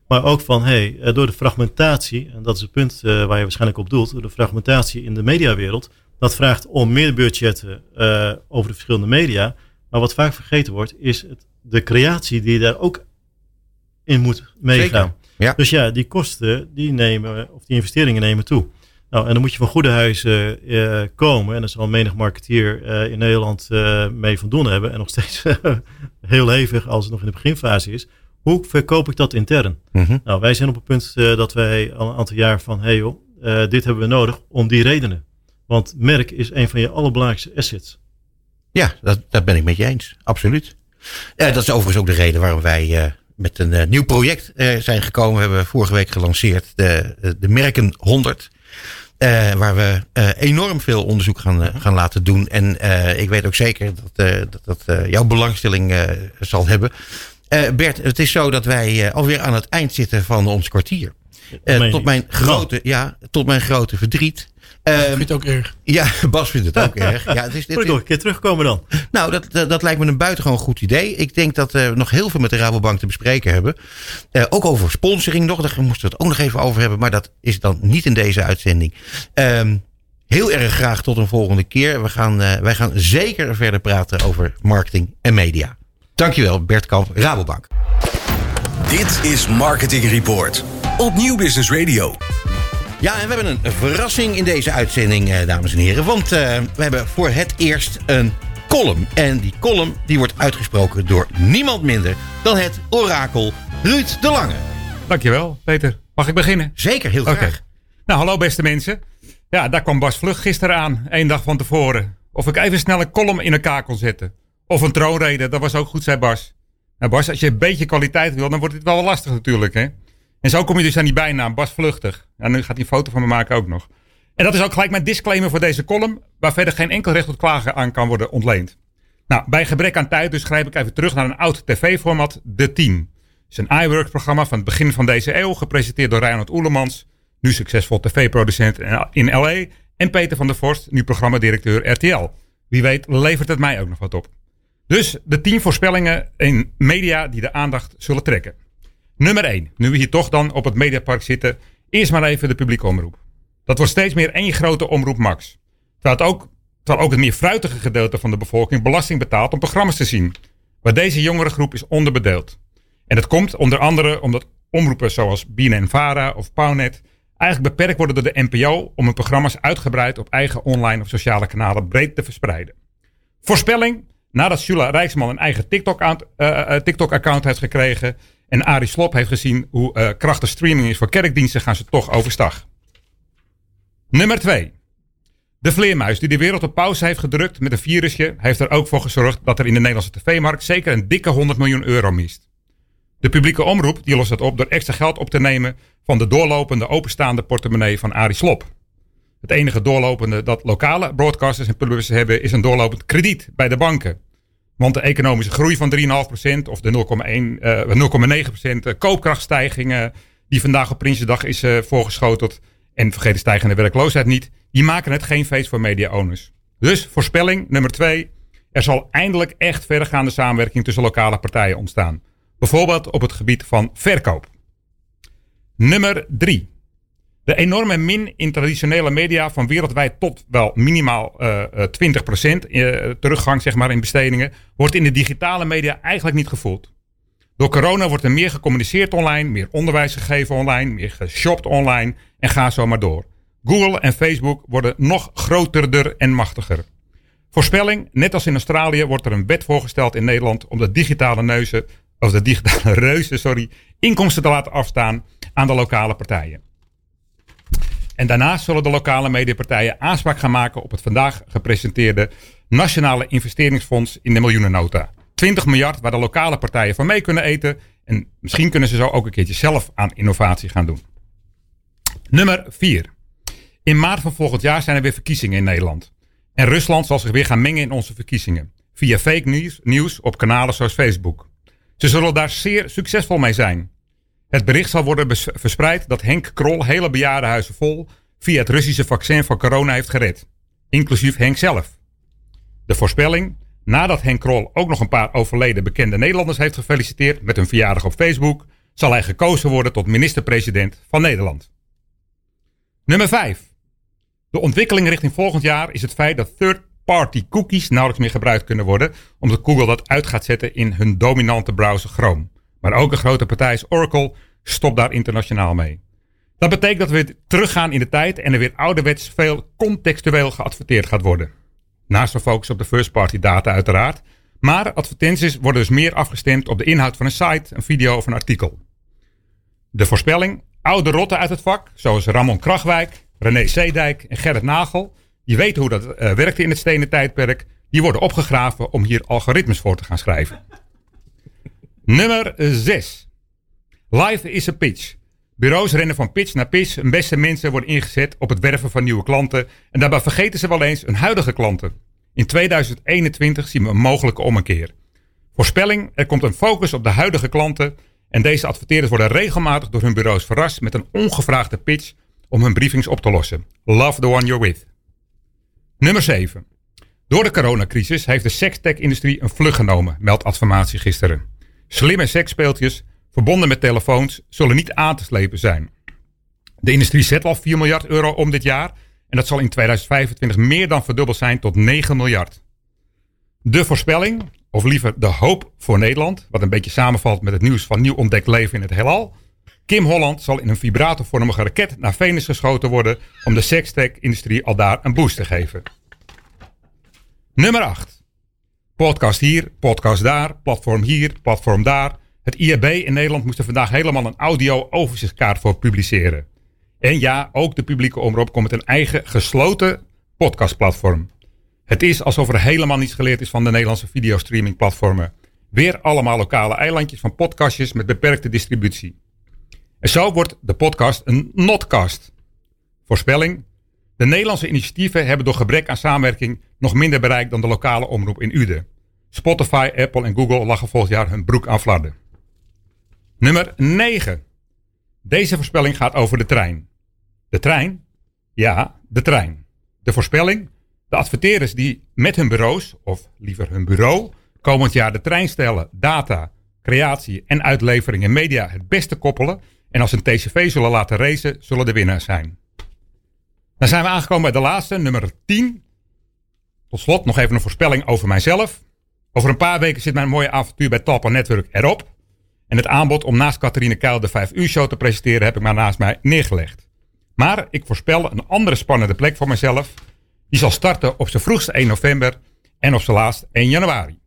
Maar ook van, hey, door de fragmentatie, en dat is het punt uh, waar je waarschijnlijk op doelt, door de fragmentatie in de mediawereld, dat vraagt om meer budgetten uh, over de verschillende media. Maar wat vaak vergeten wordt, is het, de creatie die je daar ook in moet meegaan. Ja. Dus ja, die kosten, die nemen, of die investeringen nemen toe. Nou, en dan moet je van goede huizen uh, komen. En daar zal menig marketeer uh, in Nederland uh, mee van doen hebben. En nog steeds heel hevig als het nog in de beginfase is. Hoe verkoop ik dat intern? Mm -hmm. Nou, wij zijn op het punt dat wij al een aantal jaar van, hey joh, dit hebben we nodig om die redenen. Want merk is een van je allerbelangrijkste assets. Ja, dat, dat ben ik met je eens. Absoluut. dat is overigens ook de reden waarom wij met een uh, nieuw project uh, zijn gekomen. We hebben vorige week gelanceerd de, de Merken 100. Uh, waar we enorm veel onderzoek gaan, gaan laten doen. En ik weet ook zeker dat dat, dat jouw belangstelling zal hebben. Bert, het is zo dat wij alweer aan het eind zitten van ons kwartier. tot, mijn grote, ja, tot mijn grote verdriet. Um, ik vind het ook erg. Ja, Bas vindt het ook erg. Ja, het is, Moet ik nog een keer terugkomen dan? Nou, dat, dat, dat, lijkt me een buitengewoon goed idee. Ik denk dat we nog heel veel met de Rabobank te bespreken hebben. Uh, ook over sponsoring nog. Daar moesten we het ook nog even over hebben. Maar dat is dan niet in deze uitzending. Um, heel erg graag tot een volgende keer. We gaan, uh, wij gaan zeker verder praten over marketing en media. Dankjewel, Bert Kamp, Rabobank. Dit is Marketing Report op Nieuw Business Radio. Ja, en we hebben een verrassing in deze uitzending, eh, dames en heren. Want eh, we hebben voor het eerst een column. En die column die wordt uitgesproken door niemand minder dan het orakel Ruud de Lange. Dankjewel, Peter. Mag ik beginnen? Zeker, heel Oké. graag. Nou, hallo beste mensen. Ja, daar kwam Bas Vlug gisteren aan, één dag van tevoren. Of ik even snel een column in elkaar kon zetten. Of een troonrede, dat was ook goed, zei Bas. Nou Bas, als je een beetje kwaliteit wil, dan wordt het wel lastig natuurlijk, hè. En zo kom je dus aan die bijnaam, Bas Vluchtig. En nu gaat hij een foto van me maken ook nog. En dat is ook gelijk mijn disclaimer voor deze column, waar verder geen enkel recht tot klagen aan kan worden ontleend. Nou, bij gebrek aan tijd dus grijp ik even terug naar een oud tv-format, De Team. Het is een iWork-programma van het begin van deze eeuw, gepresenteerd door Reinhard Oelemans, nu succesvol tv-producent in LA, en Peter van der Vorst, nu programmadirecteur RTL. Wie weet levert het mij ook nog wat op. Dus de 10 voorspellingen in media die de aandacht zullen trekken. Nummer 1, nu we hier toch dan op het Mediapark zitten, eerst maar even de publieke omroep. Dat wordt steeds meer één grote omroep max. Terwijl, ook, terwijl ook het meer fruitige gedeelte van de bevolking belasting betaalt om programma's te zien. Maar deze jongere groep is onderbedeeld. En dat komt onder andere omdat omroepen zoals BNN-Vara of Pownet eigenlijk beperkt worden door de NPO om hun programma's uitgebreid op eigen online of sociale kanalen breed te verspreiden. Voorspelling, nadat Shula Rijksman een eigen TikTok-account eh, eh, TikTok heeft gekregen en Arie Slop heeft gezien hoe eh, krachtig streaming is voor kerkdiensten, gaan ze toch overstag. Nummer 2. De vleermuis die de wereld op pauze heeft gedrukt met een virusje, heeft er ook voor gezorgd dat er in de Nederlandse tv-markt zeker een dikke 100 miljoen euro mist. De publieke omroep die lost dat op door extra geld op te nemen van de doorlopende openstaande portemonnee van Arie Slop. Het enige doorlopende dat lokale broadcasters en publishers hebben is een doorlopend krediet bij de banken. Want de economische groei van 3,5% of de 0,1, eh, 0,9% koopkrachtstijging eh, die vandaag op Prinsjesdag is eh, voorgeschoteld en vergeet de stijgende werkloosheid niet, die maken het geen feest voor media-owners. Dus voorspelling nummer 2, er zal eindelijk echt verdergaande samenwerking tussen lokale partijen ontstaan. Bijvoorbeeld op het gebied van verkoop. Nummer 3. De enorme min in traditionele media van wereldwijd tot wel minimaal eh eh, 20% eh, teruggang zeg maar, in bestedingen wordt in de digitale media eigenlijk niet gevoeld. Door corona wordt er meer gecommuniceerd online, meer onderwijs gegeven online, meer geshopt online en ga zo maar door. Google en Facebook worden nog groterder en machtiger. Voorspelling, net als in Australië wordt er een wet voorgesteld in Nederland om de digitale neuzen, of de digitale reuzen, sorry, inkomsten te laten afstaan aan de lokale partijen. En daarnaast zullen de lokale mediapartijen aanspraak gaan maken op het vandaag gepresenteerde Nationale Investeringsfonds in de miljoenennota. 20 miljard waar de lokale partijen van mee kunnen eten. En misschien kunnen ze zo ook een keertje zelf aan innovatie gaan doen. Nummer 4. In maart van volgend jaar zijn er weer verkiezingen in Nederland. En Rusland zal zich weer gaan mengen in onze verkiezingen. Via fake nieuws, nieuws op kanalen zoals Facebook. Ze zullen daar zeer succesvol mee zijn. Het bericht zal worden verspreid dat Henk Krol hele bejaardenhuizen vol via het Russische vaccin voor corona heeft gered. Inclusief Henk zelf. De voorspelling, nadat Henk Krol ook nog een paar overleden bekende Nederlanders heeft gefeliciteerd met hun verjaardag op Facebook, zal hij gekozen worden tot minister-president van Nederland. Nummer 5. De ontwikkeling richting volgend jaar is het feit dat third-party cookies nauwelijks meer gebruikt kunnen worden, omdat Google dat uit gaat zetten in hun dominante browser Chrome. Maar ook een grote partij als Oracle stopt daar internationaal mee. Dat betekent dat we weer teruggaan in de tijd en er weer ouderwets veel contextueel geadverteerd gaat worden. Naast de focus op de first-party data uiteraard. Maar advertenties worden dus meer afgestemd op de inhoud van een site, een video of een artikel. De voorspelling, oude rotten uit het vak, zoals Ramon Krachwijk, René Zeedijk en Gerrit Nagel, die weten hoe dat eh, werkte in het stenen tijdperk, die worden opgegraven om hier algoritmes voor te gaan schrijven. Nummer 6. Life is a pitch. Bureaus rennen van pitch naar pitch. Hun beste mensen worden ingezet op het werven van nieuwe klanten. En daarbij vergeten ze wel eens hun huidige klanten. In 2021 zien we een mogelijke ommekeer. Voorspelling, er komt een focus op de huidige klanten. En deze adverteerders worden regelmatig door hun bureaus verrast met een ongevraagde pitch om hun briefings op te lossen. Love the one you're with. Nummer 7. Door de coronacrisis heeft de sekstech-industrie een vlucht genomen, meldt Adformatie gisteren. Slimme seksspeeltjes, verbonden met telefoons, zullen niet aan te slepen zijn. De industrie zet al 4 miljard euro om dit jaar en dat zal in 2025 meer dan verdubbeld zijn tot 9 miljard. De voorspelling, of liever de hoop voor Nederland, wat een beetje samenvalt met het nieuws van nieuw ontdekt leven in het heelal. Kim Holland zal in een vibratorvormige raket naar Venus geschoten worden om de sextech-industrie al daar een boost te geven. Nummer 8. Podcast hier, podcast daar, platform hier, platform daar. Het IAB in Nederland moest er vandaag helemaal een audio-overzichtkaart voor publiceren. En ja, ook de publieke omroep komt met een eigen gesloten podcastplatform. Het is alsof er helemaal niets geleerd is van de Nederlandse videostreamingplatformen. Weer allemaal lokale eilandjes van podcastjes met beperkte distributie. En zo wordt de podcast een notcast. Voorspelling. De Nederlandse initiatieven hebben door gebrek aan samenwerking nog minder bereik dan de lokale omroep in Uden. Spotify, Apple en Google lachen volgend jaar hun broek aan flarden. Nummer 9. Deze voorspelling gaat over de trein. De trein? Ja, de trein. De voorspelling? De adverteerders die met hun bureaus, of liever hun bureau, komend jaar de trein stellen, data, creatie en uitlevering in media het beste koppelen en als een TCV zullen laten racen, zullen de winnaars zijn. Dan zijn we aangekomen bij de laatste, nummer 10. Tot slot nog even een voorspelling over mijzelf. Over een paar weken zit mijn mooie avontuur bij Talpa Network erop. En het aanbod om naast Catharine Keil de 5 uur show te presenteren heb ik maar naast mij neergelegd. Maar ik voorspel een andere spannende plek voor mezelf. Die zal starten op zijn vroegste 1 november en op zijn laatst 1 januari.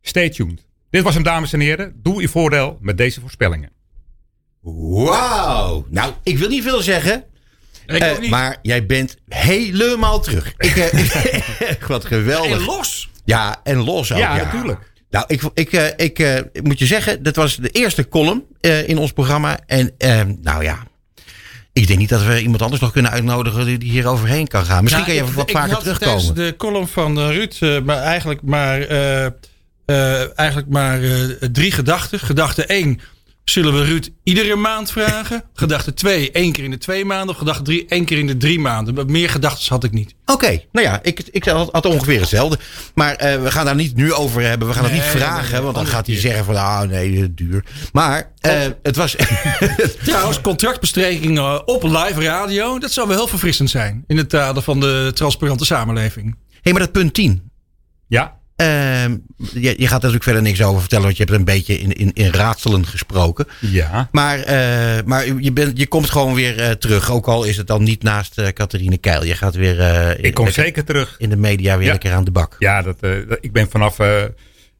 Stay tuned. Dit was hem dames en heren. Doe uw voordeel met deze voorspellingen. Wauw. Nou, ik wil niet veel zeggen. Ik eh, niet. maar jij bent helemaal terug. Ik, eh, wat geweldig. En los. Ja, en los ook. Ja, natuurlijk. Nou, ik, ik, eh, ik, ik moet je zeggen, dat was de eerste column in ons programma. En eh, nou ja, ik denk niet dat we iemand anders nog kunnen uitnodigen die, hier overheen kan gaan. Misschien kan je wat ik, vaker tijdens terugkomen. de column van Ruud, maar eigenlijk maar, eigenlijk maar drie gedachten. Gedachte 1, zullen we Ruud iedere maand vragen? gedachte 2, één keer in de twee maanden. Of gedachte 3, één keer in de drie maanden. Maar Meer gedachten had ik niet. Oké, nou ja, ik, ik had, had ongeveer hetzelfde. Maar eh, we gaan daar niet nu over hebben. We gaan het Nee, niet vragen, nee, nee, want dan gaat hij zeggen van, ah nee, duur. Maar eh, het was... Trouwens, contractbesprekingen op live radio. Dat zou wel heel verfrissend zijn. In het kader van de transparante samenleving. hey, maar dat punt 10. Ja, je, je gaat er natuurlijk verder niks over vertellen, want je hebt een beetje in, in, in raadselen gesproken. ja. Maar, eh, maar je, bent, je komt gewoon weer eh, terug, ook al is het dan niet naast eh Catharine Keil. Je gaat weer in, Ik kom lekker zeker terug. in de media weer Ja. lekker aan de bak. Ja, dat, dat- ik ben vanaf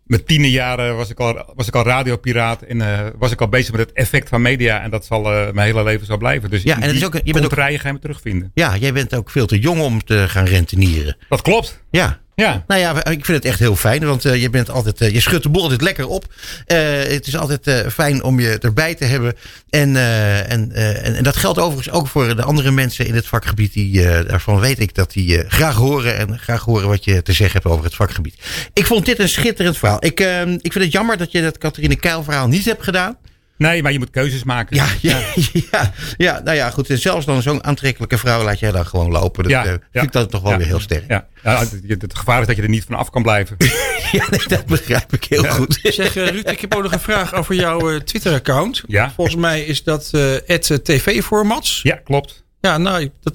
mijn tiende jaren was ik al, was ik al radiopiraat. En was ik al bezig met het effect van media. En dat zal mijn hele leven zo blijven. Dus Ja, en het is ook- je bent ook- ga je me terugvinden. Ja, jij bent ook veel te jong om te gaan rentenieren. Dat klopt. Ja. Ja. Nou ja, ik vind het echt heel fijn, want eh, je bent altijd, eh, je schudt de boel altijd lekker op. Eh, het is altijd fijn om je erbij te hebben. En, en, en, en dat geldt overigens ook voor de andere mensen in het vakgebied. Die, daarvan weet ik dat die graag horen en graag horen wat je te zeggen hebt over het vakgebied. Ik vond dit een schitterend verhaal. Ik, ik vind het jammer dat je dat Catharine Keil verhaal niet hebt gedaan. Nee, maar je moet keuzes maken. Ja, ja, ja, ja, nou ja, goed. En zelfs dan zo'n aantrekkelijke vrouw laat jij dan gewoon lopen. Dat Ja, eh, ja. vind ik dat toch wel Ja. weer heel sterk. Ja. Ja, het, het gevaar is dat je er niet van af kan blijven. Ja, nee, dat begrijp ik heel goed. Zeg eh, Ruud, ik heb ook nog een vraag over jouw eh, Twitter-account. Ja. Volgens mij is dat eh TV-formats. Ja, klopt. Ja, nou, dat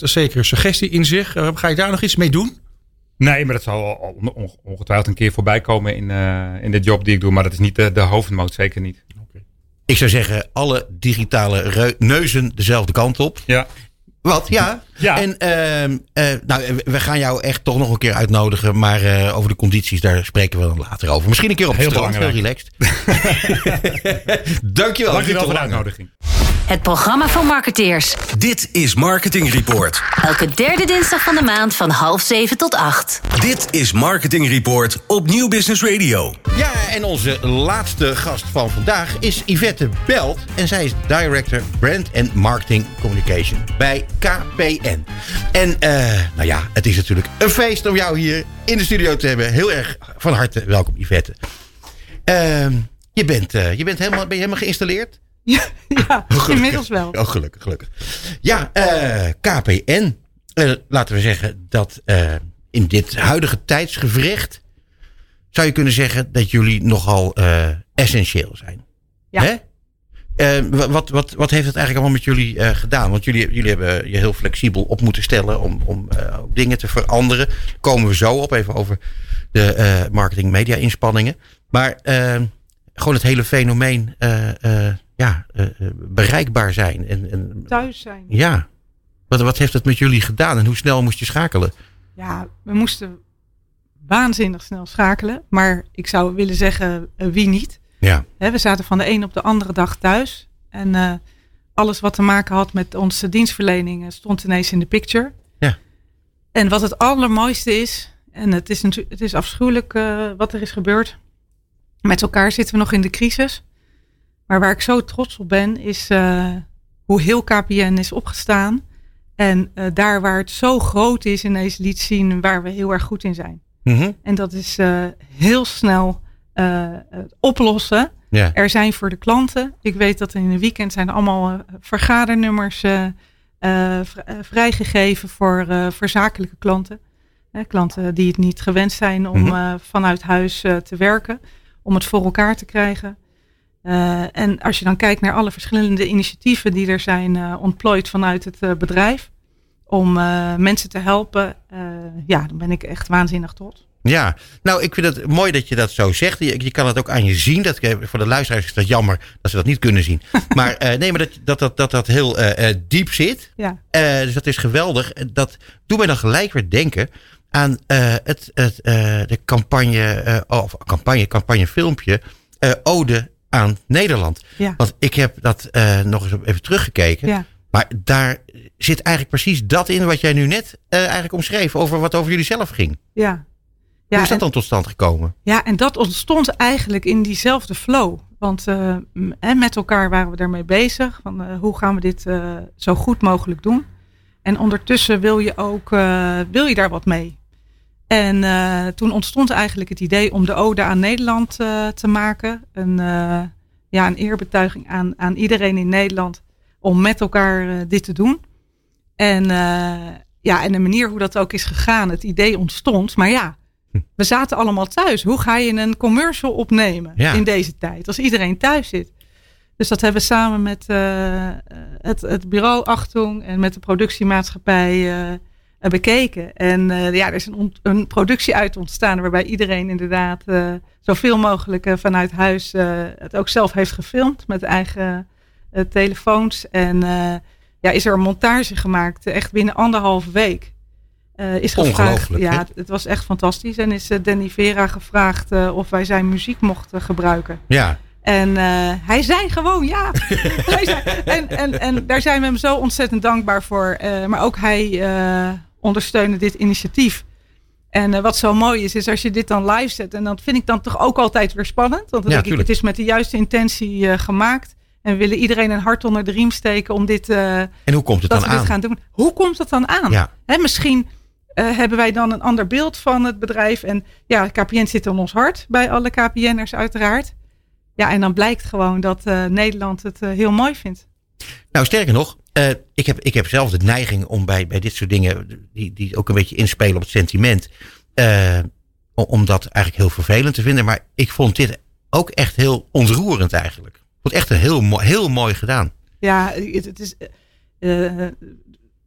er zeker een suggestie in zich. Ga je daar nog iets mee doen? Nee, maar dat zal al on- ongetwijfeld een keer voorbij komen in, eh, in de job die ik doe. Maar dat is niet de, de hoofdmoot, zeker niet. Ik zou zeggen, alle digitale neuzen dezelfde kant op. Ja. Wat? Ja. Ja. En ehm, eh, nou, we gaan jou echt toch nog een keer uitnodigen. Maar eh, over de condities, daar spreken we dan later over. Misschien een keer op het Heel strand, heel relaxed. Dankjewel. Dankjewel voor de uitnodiging. Het programma van marketeers. Dit is Marketing Report. Elke derde dinsdag van de maand van half zeven tot acht. Dit is Marketing Report op Nieuw Business Radio. Ja, en onze laatste gast van vandaag is Yvette Belt. En zij is Director Brand and Marketing Communication bij KPN. En eh, nou ja, het is natuurlijk een feest om jou hier in de studio te hebben. Heel erg van harte welkom, Yvette. Ehm, je, bent, eh, je bent helemaal, ben je helemaal geïnstalleerd? Ja, inmiddels wel. Oh, gelukkig, gelukkig. Ja, eh, KPN. Laten we zeggen dat in dit huidige tijdsgevricht... zou je kunnen zeggen dat jullie nogal essentieel zijn. Ja. Hè? Eh, wa- wat, wat, wat heeft het eigenlijk allemaal met jullie eh, gedaan? Want jullie, jullie hebben je heel flexibel op moeten stellen om, om eh, dingen te veranderen. Komen we zo op, even over de eh, marketing media inspanningen. Maar eh, gewoon het hele fenomeen ja, bereikbaar zijn. En, en, Thuis zijn. ja, wat, wat heeft het met jullie gedaan en hoe snel moest je schakelen? Ja, we moesten waanzinnig snel schakelen. Maar ik zou willen zeggen, wie niet? Ja. We zaten van de een op de andere dag thuis. En eh, alles wat te maken had met onze dienstverlening eh, stond ineens in de picture. Ja. En wat het allermooiste is, en het is, natuurlijk, het is afschuwelijk eh, wat er is gebeurd. Met elkaar zitten we nog in de crisis. Maar waar ik zo trots op ben, is hoe heel KPN is opgestaan. En daar waar het zo groot is, ineens liet zien waar we heel erg goed in zijn. Mhm. En dat is heel snel oplossen. Ja. Er zijn voor de klanten. Ik weet dat in een weekend zijn allemaal eh, vergadernummers eh, eh, vri- eh, vrijgegeven voor, eh, voor zakelijke klanten. Klanten die het niet gewend zijn om Mhm. eh, vanuit huis eh, te werken. Om het voor elkaar te krijgen. Eh, en als je dan kijkt naar alle verschillende initiatieven die er zijn eh, ontplooid vanuit het eh, bedrijf. Om eh, mensen te helpen. eh, ja, dan ben ik echt waanzinnig trots. Ja, nou, ik vind het mooi dat je dat zo zegt. Je, je kan het ook aan je zien. Dat, voor de luisteraars is dat jammer dat ze dat niet kunnen zien. Maar eh, nee, maar dat dat, dat, dat, dat heel eh, diep zit. Ja. Dus dat is geweldig. Dat doet mij dan gelijk weer denken aan het, het, de campagne, of campagne, campagnefilmpje, Ode aan Nederland. Ja. Want ik heb dat nog eens even teruggekeken. Ja. Maar daar zit eigenlijk precies dat in wat jij nu net eigenlijk omschreef over wat over jullie zelf ging. Ja. Hoe is dat en, dan tot stand gekomen? ja, en dat ontstond eigenlijk in diezelfde flow. Want eh, en met elkaar waren we daarmee bezig. Van, eh, hoe gaan we dit eh, zo goed mogelijk doen? En ondertussen wil je ook wil je daar wat mee. En toen ontstond eigenlijk het idee om de Ode aan Nederland te maken. Een, ja, een eerbetuiging aan, aan iedereen in Nederland om met elkaar dit te doen. En, ja, en de manier hoe dat ook is gegaan, het idee ontstond. Maar ja, we zaten allemaal thuis. Hoe ga je een commercial opnemen Ja. in deze tijd, als iedereen thuis zit? Dus dat hebben we samen met eh, het, het bureau Achtung en met de productiemaatschappij eh, bekeken. En eh, ja, er is een, een productie uit ontstaan waarbij iedereen inderdaad zoveel mogelijk vanuit huis het ook zelf heeft gefilmd met eigen telefoons. En ja, is er een montage gemaakt, echt binnen anderhalve week. Eh, is gevraagd, ja, het, was echt fantastisch. En is eh, Danny Vera gevraagd eh, of wij zijn muziek mochten gebruiken. Ja, En hij zei gewoon ja. hij zei, en, en, en daar zijn we hem zo ontzettend dankbaar voor. Maar ook hij ondersteunde dit initiatief. En wat zo mooi is, is als je dit dan live zet. En dat vind ik dan toch ook altijd weer spannend. Want dan Ja, denk ik, het is met de juiste intentie gemaakt. En we willen iedereen een hart onder de riem steken om dit, eh, en hoe komt het dan aan? gaan doen. Hoe komt dat dan aan? Ja. Hè, misschien eh, hebben wij dan een ander beeld van het bedrijf. En ja, KPN zit in ons hart, bij alle KPN'ers uiteraard. Ja, en dan blijkt gewoon dat eh, Nederland het eh, heel mooi vindt. Nou, sterker nog, ik, heb, ik heb zelf de neiging om bij, bij dit soort dingen, die, die ook een beetje inspelen op het sentiment, om- dat eigenlijk heel vervelend te vinden. Maar ik vond dit ook echt heel ontroerend eigenlijk. Ik vond het echt een heel, mooi- heel mooi gedaan. Ja, het, het is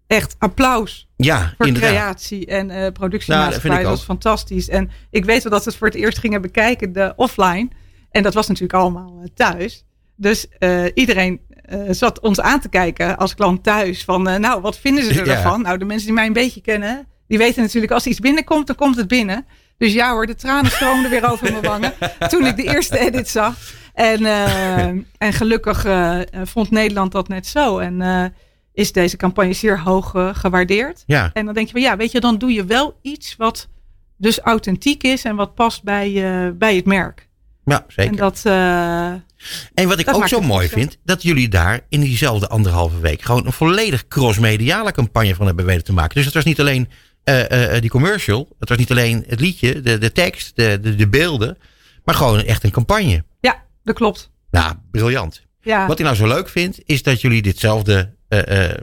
echt applaus Ja, voor inderdaad. creatie en eh Nou, dat vind productiemaatschappij. ik dat was fantastisch. En ik weet wel dat we het voor het eerst gingen bekijken, de offline. En dat was natuurlijk allemaal eh, thuis. Dus eh, iedereen eh, zat ons aan te kijken als klant thuis. Van eh, nou, wat vinden ze Ja. ervan? Nou, de mensen die mij een beetje kennen, die weten natuurlijk als iets binnenkomt, dan komt het binnen. Dus ja hoor, de tranen stroomden weer over mijn wangen. Toen ik de eerste edit zag. En, eh, en gelukkig eh, vond Nederland dat net zo. En eh, is deze campagne zeer hoog eh, gewaardeerd. Ja, En dan denk je van ja, weet je, dan doe je wel iets wat dus authentiek is en wat past bij, eh, bij het merk. ja zeker. En dat, eh, En wat ik Dat ook zo mooi vind, dat jullie daar in diezelfde anderhalve week gewoon een volledig crossmediale campagne van hebben weten te maken. Dus het was niet alleen die commercial, het was niet alleen het liedje, de, de tekst, de, de, de beelden, maar gewoon echt een campagne. ja, dat klopt. Nou, briljant. Ja, Wat ik nou zo leuk vind, is dat jullie ditzelfde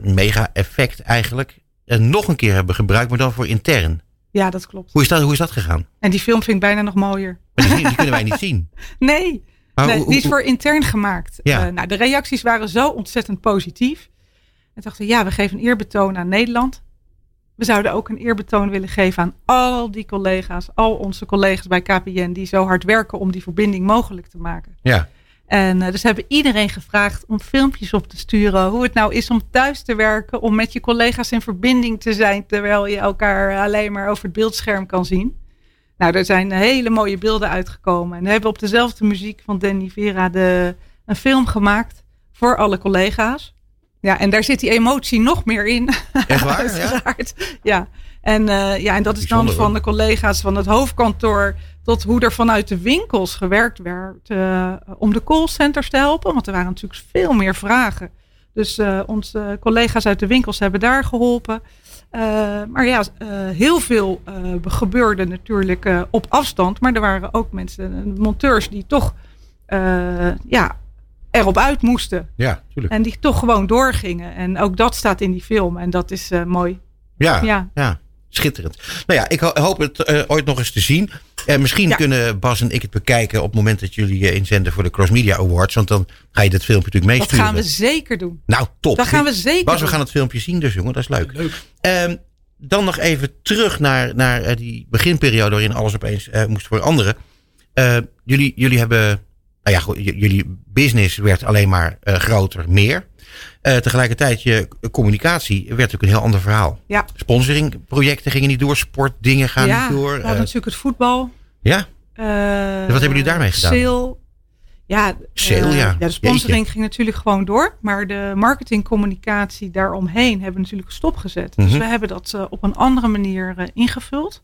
mega-effect eigenlijk eh, nog een keer hebben gebruikt, maar dan voor intern. ja, dat klopt. Hoe is dat, hoe is dat gegaan? En die film vind ik bijna nog mooier. Maar die, die kunnen wij niet zien. Nee, Maar nee, hoe- die is hoe- voor intern gemaakt. Ja. Eh, nou, de reacties waren zo ontzettend positief. En dachten ja, we geven een eerbetoon aan Nederland. We zouden ook een eerbetoon willen geven aan al die collega's, al onze collega's bij KPN, die zo hard werken om die verbinding mogelijk te maken. Ja. En eh, dus hebben iedereen gevraagd om filmpjes op te sturen. Hoe het nou is om thuis te werken. Om met je collega's in verbinding te zijn. Terwijl je elkaar alleen maar over het beeldscherm kan zien. Nou, er zijn hele mooie beelden uitgekomen. En we hebben op dezelfde muziek van Danny Vera de, een film gemaakt. Voor alle collega's. Ja, en daar zit die emotie nog meer in. Echt waar? Ja? Ja. En, eh, ja, en dat is dan van de collega's van het hoofdkantoor tot hoe er vanuit de winkels gewerkt werd eh, om de callcenters te helpen. Want er waren natuurlijk veel meer vragen. Dus eh, onze collega's uit de winkels hebben daar geholpen. Eh, maar ja, heel veel gebeurde natuurlijk op afstand. Maar er waren ook mensen, monteurs, die toch ja, erop uit moesten. Ja, tuurlijk. En die toch gewoon doorgingen. En ook dat staat in die film. En dat is mooi. Ja, ja. Ja. schitterend. Nou ja, ik ho- hoop het ooit nog eens te zien. En misschien Ja. kunnen Bas en ik het bekijken op het moment dat jullie eh, inzenden voor de Cross Media Awards. Want dan ga je dit filmpje natuurlijk Dat meesturen. gaan we zeker doen. Nou, top. Dat gaan we zeker Bas, we gaan het filmpje zien dus, jongen. Dat is leuk. Ehm, dan nog even terug naar, naar eh, die beginperiode waarin alles opeens eh, moest veranderen. Eh, jullie, jullie hebben, nou ja, goed, jullie business werd alleen maar eh, groter, meer. Eh, tegelijkertijd, je communicatie werd natuurlijk een heel ander verhaal. Ja. Sponsoringprojecten gingen niet door, sportdingen gaan ja, niet door. we hadden eh, natuurlijk het voetbal. Ja, Eh, wat hebben jullie daarmee gedaan? Sale. Ja, Sale, eh, ja. De sponsoring ging natuurlijk gewoon door. Maar de marketingcommunicatie daaromheen hebben we natuurlijk stopgezet. Dus Mhm. we hebben dat eh, op een andere manier ingevuld.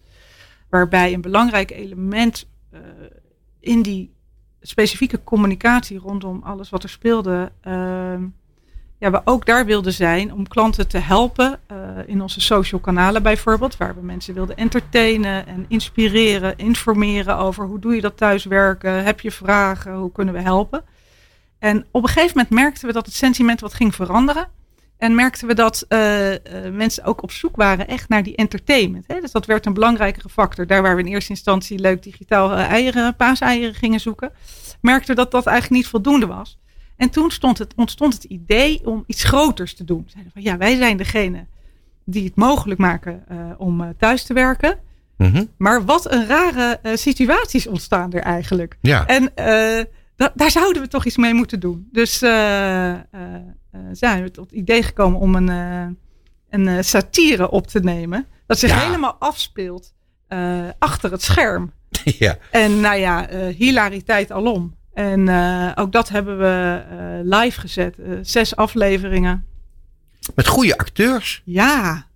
Waarbij een belangrijk element in die specifieke communicatie rondom alles wat er speelde. ehm, ja, we ook daar wilden zijn om klanten te helpen eh, in onze social kanalen bijvoorbeeld, waar we mensen wilden entertainen en inspireren, informeren over hoe doe je dat thuiswerken, heb je vragen, hoe kunnen we helpen. En op een gegeven moment merkten we dat het sentiment wat ging veranderen. En merkten we dat eh, eh, mensen ook op zoek waren echt naar die entertainment. Hè? Dus dat werd een belangrijkere factor. Daar waar we in eerste instantie leuk digitaal eieren, paaseieren gingen zoeken, merkten we dat dat eigenlijk niet voldoende was. En toen stond het, ontstond het idee om iets groters te doen. Zeiden van ja, wij zijn degene die het mogelijk maken eh, om eh, thuis te werken. Mhm. Maar wat een rare eh, situaties ontstaan er eigenlijk. ja. En da- daar zouden we toch iets mee moeten doen. Dus zijn we tot het idee gekomen om een, een satire op te nemen. Dat zich Ja. helemaal afspeelt achter het scherm. ja. En nou ja, hilariteit alom. En eh, ook dat hebben we eh, live gezet. Eh, zes afleveringen. Met goede acteurs. Ja.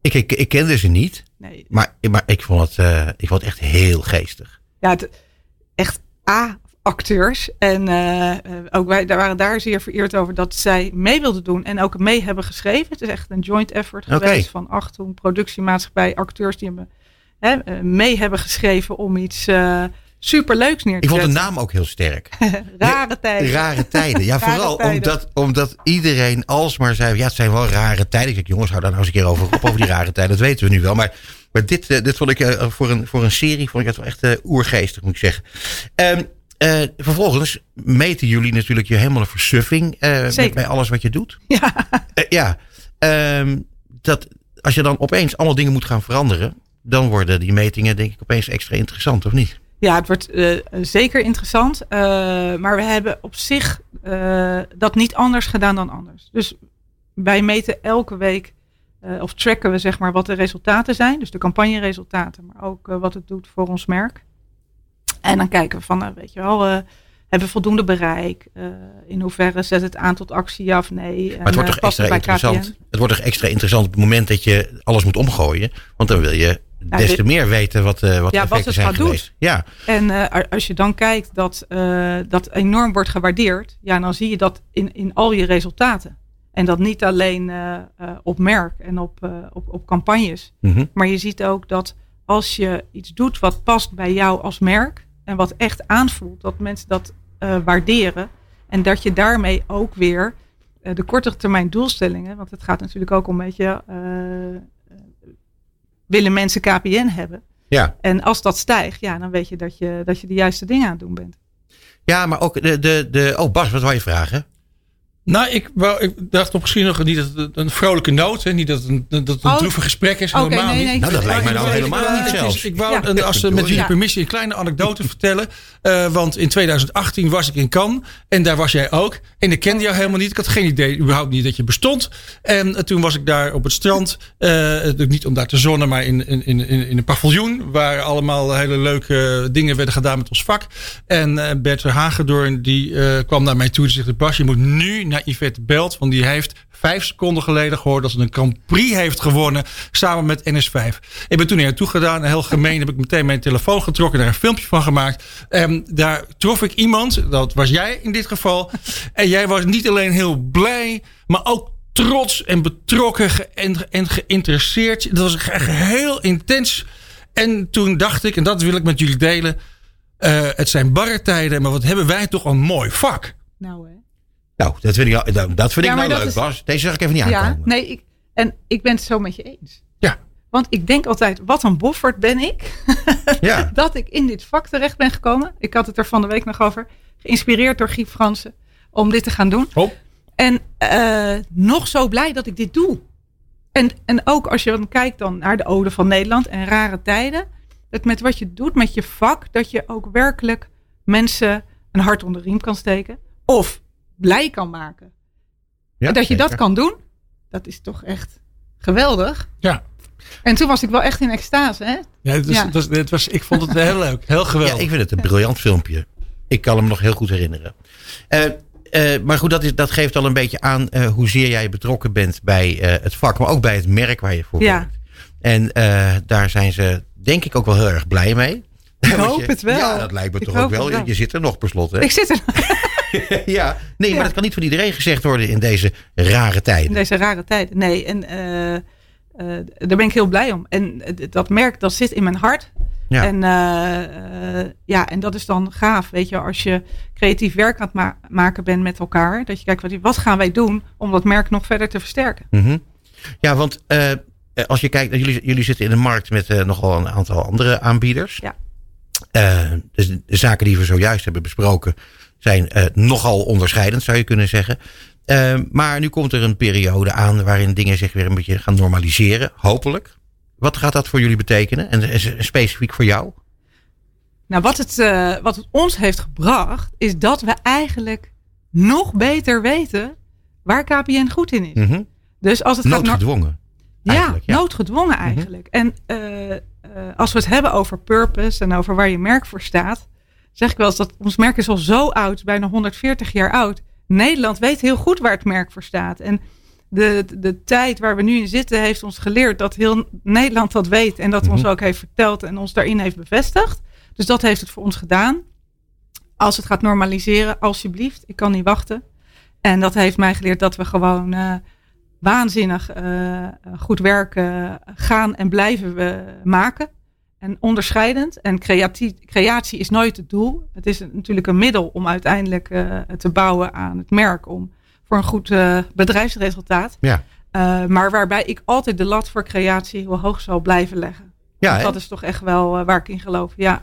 Ik, ik, ik kende ze niet, Nee, maar, maar ik, vond het, ik vond het echt heel geestig. ja, het, echt A-acteurs. En ook wij daar waren daar zeer vereerd over dat zij mee wilden doen en ook mee hebben geschreven. Het is echt een joint effort geweest van Achtung, productiemaatschappij, acteurs die hebben, hè, mee hebben geschreven om iets superleuks neer te Ik vond de naam ook heel sterk. Rare tijden. Rare tijden. Ja, Rare vooral tijden. Omdat, omdat iedereen alsmaar zei... ja, het zijn wel rare tijden. Ik zeg, jongens, hou daar nou eens een keer over op, over die rare tijden. Dat weten we nu wel. Maar, maar dit, eh, dit vond ik eh, voor, een, voor een serie vond ik het wel echt eh, oergeestig, moet ik zeggen. Ehm, eh, vervolgens meten jullie natuurlijk je helemaal een versuffing... met- bij alles wat je doet. Ja. Ja. Ehm, dat, als je dan opeens allemaal dingen moet gaan veranderen... dan worden die metingen denk ik opeens extra interessant, of niet? Ja, het wordt eh, zeker interessant. eh, maar we hebben op zich eh, dat niet anders gedaan dan anders. Dus wij meten elke week, of tracken we zeg maar wat de resultaten zijn. Dus de campagneresultaten, maar ook wat het doet voor ons merk. En dan kijken we van, nou, weet je wel, hebben we voldoende bereik? Eh, in hoeverre zet het aan tot actie, ja of nee? Maar het wordt toch extra interessant. Het wordt toch extra interessant op het moment dat je alles moet omgooien. Want dan wil je des te meer weten wat, eh wat de Ja, wat het zijn gaat geweest. Ja, En eh, als je dan kijkt dat eh, dat enorm wordt gewaardeerd, ja, dan zie je dat in, in al je resultaten. En dat niet alleen eh, eh, op merk en op, eh, op, op campagnes. Mhm. Maar je ziet ook dat als je iets doet wat past bij jou als merk en wat echt aanvoelt, dat mensen dat eh, waarderen. En dat je daarmee ook weer eh, de korte termijn doelstellingen, want het gaat natuurlijk ook om, weet je, eh, willen mensen KPN hebben? ja. En als dat stijgt, ja, dan weet je dat je, dat je de juiste dingen aan het doen bent. Ja, maar ook de, de, de... Oh, Bas, wat wou je vragen? Nou, ik, wou, ik dacht op misschien nog niet dat het een vrolijke noot is. Niet dat het een, dat het een Oh. droevig gesprek is. Oké, helemaal nee, niet. nee, Nou, dat lijkt mij nou helemaal ik- niet is- zelfs. Ik wou, Ja. een- als, met jullie Ja. permissie, een kleine anekdote vertellen. Eh, want in 2018 was ik in Cannes. En daar was jij ook. En ik kende jou helemaal niet. Ik had geen idee, überhaupt niet dat je bestond. En eh, toen was ik daar op het strand. eh, niet om daar te zonnen, maar in, in, in, in een paviljoen. Waar allemaal hele leuke dingen werden gedaan met ons vak. En eh, Bert Hagedorn die eh, kwam naar mij toe en zegt... Bas, je moet nu naar Yvette Belt. Want die heeft vijf seconden geleden gehoord... dat ze een Grand Prix heeft gewonnen samen met NS5. Ik ben toen naar haar toe gedaan. Heel gemeen heb ik meteen mijn telefoon getrokken... daar een filmpje van gemaakt. En daar trof ik iemand, dat was jij in dit geval. En jij was niet alleen heel blij... maar ook trots en betrokken en, en geïnteresseerd. Dat was echt heel intens. En toen dacht ik, en dat wil ik met jullie delen... eh, het zijn barre tijden, maar wat hebben wij toch een mooi vak. Nou, hè. Nou, dat vind ik, nou, dat vind Ja, ik nou leuk, is- Bas. Deze zag ik even niet Ja, aankomen. nee, ik, en ik ben het zo met je eens. Ja. Want ik denk altijd, wat een boffert ben ik. Ja. dat ik in dit vak terecht ben gekomen. Ik had het er van de week nog over. Geïnspireerd door Guy Fransen. Om dit te gaan doen. Oh. En eh, nog zo blij dat ik dit doe. En, en ook als je dan kijkt dan naar de Ode van Nederland en rare tijden. Dat met wat je doet met je vak. Dat je ook werkelijk mensen een hart onder de riem kan steken. Of blij kan maken. Ja, en dat je zeker. dat kan doen. Dat is toch echt geweldig. Ja. En toen was ik wel echt in extase. Hè? Ja, het, was, Ja. het was, het was, ik vond het heel leuk. Heel Ja, geweldig. ik vind het een briljant filmpje. Ik kan hem nog heel goed herinneren. Eh, eh, maar goed, dat, is, dat geeft al een beetje aan eh, hoezeer jij betrokken bent bij eh, het vak, maar ook bij het merk waar je voor Ja. werkt. En eh, daar zijn ze denk ik ook wel heel erg blij mee. Ik hoop je- het wel. Ja, dat lijkt me Ik toch ook wel. Je zit er nog per slot, hè? Ik zit er ja, nee, maar dat kan niet van iedereen gezegd worden in deze rare in tijden. deze rare tijden. Nee, en eh, eh, daar ben ik heel blij om. En dat merk, dat zit in mijn hart. Ja. En, eh, ja, en dat is dan gaaf, weet je, als je creatief werk aan het ma- maken bent met elkaar. Dat je kijkt, wat, wat gaan wij doen om dat merk nog verder te versterken? Mhm. Ja, want als je kijkt, jullie, jullie zitten in de markt met nogal een aantal andere aanbieders. Ja. Dus de zaken die we zojuist hebben besproken zijn eh, nogal onderscheidend, zou je kunnen zeggen. Eh, maar nu komt er een periode aan waarin dingen zich weer een beetje gaan normaliseren, hopelijk. Wat gaat dat voor jullie betekenen? En, en specifiek voor jou? Nou, wat het, eh, wat het ons heeft gebracht, is dat we eigenlijk nog beter weten waar KPN goed in is. Mhm. Dus als het gaat Noodgedwongen. Ja, eigenlijk, ja. Mhm. noodgedwongen eigenlijk. En eh, als we het hebben over purpose en over waar je merk voor staat, zeg ik wel eens dat ons merk is al zo oud, bijna 140 jaar oud. Nederland weet heel goed waar het merk voor staat. En de, de, tijd waar we nu in zitten heeft ons geleerd dat heel Nederland dat weet en dat Mhm. ons ook heeft verteld en ons daarin heeft bevestigd. Dus dat heeft het voor ons gedaan. Als het gaat normaliseren, alsjeblieft, ik kan niet wachten. En dat heeft mij geleerd dat we gewoon eh, waanzinnig eh, goed werk eh, gaan en blijven we maken. En onderscheidend. En creatie, creatie is nooit het doel. Het is natuurlijk een middel om uiteindelijk eh, te bouwen aan het merk. Om voor een goed eh, bedrijfsresultaat. Ja. Eh, maar waarbij ik altijd de lat voor creatie heel hoog zal blijven leggen. Ja, Want dat is toch echt wel waar ik in geloof. Ja.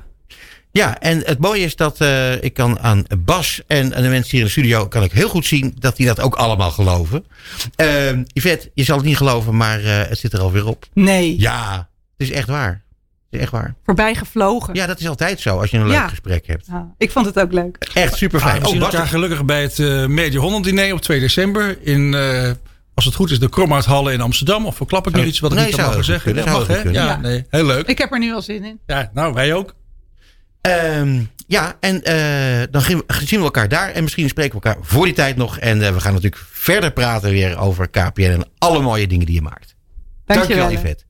Ja, en het mooie is dat ik kan aan Bas en aan de mensen hier in de studio kan ik heel goed zien dat die dat ook allemaal geloven. Uh, Yvette, je zal het niet geloven, maar het zit er alweer op. Nee. Ja, het is echt waar. Is echt waar. Voorbij gevlogen. Ja, dat is altijd zo als je een leuk Ja. gesprek hebt. Ja, ik vond het ook leuk. Echt super Ah, fijn. we zien Bas, elkaar gelukkig bij het eh Media Holland diner op 2 december. In, eh, als het goed is, de Kromhouthallen in Amsterdam. Of verklap ik nu iets wat ik nee, niet goed zeggen? kunnen, Dat mag, hè? Ja, nee, heel leuk. Ik heb er nu al zin in. Ja, nou, wij ook. Ehm, ja, en eh, dan we- zien we elkaar daar. En misschien spreken we elkaar voor die tijd nog. En we gaan natuurlijk verder praten weer over KPN en alle mooie dingen die je maakt. Dankjewel. Yvette.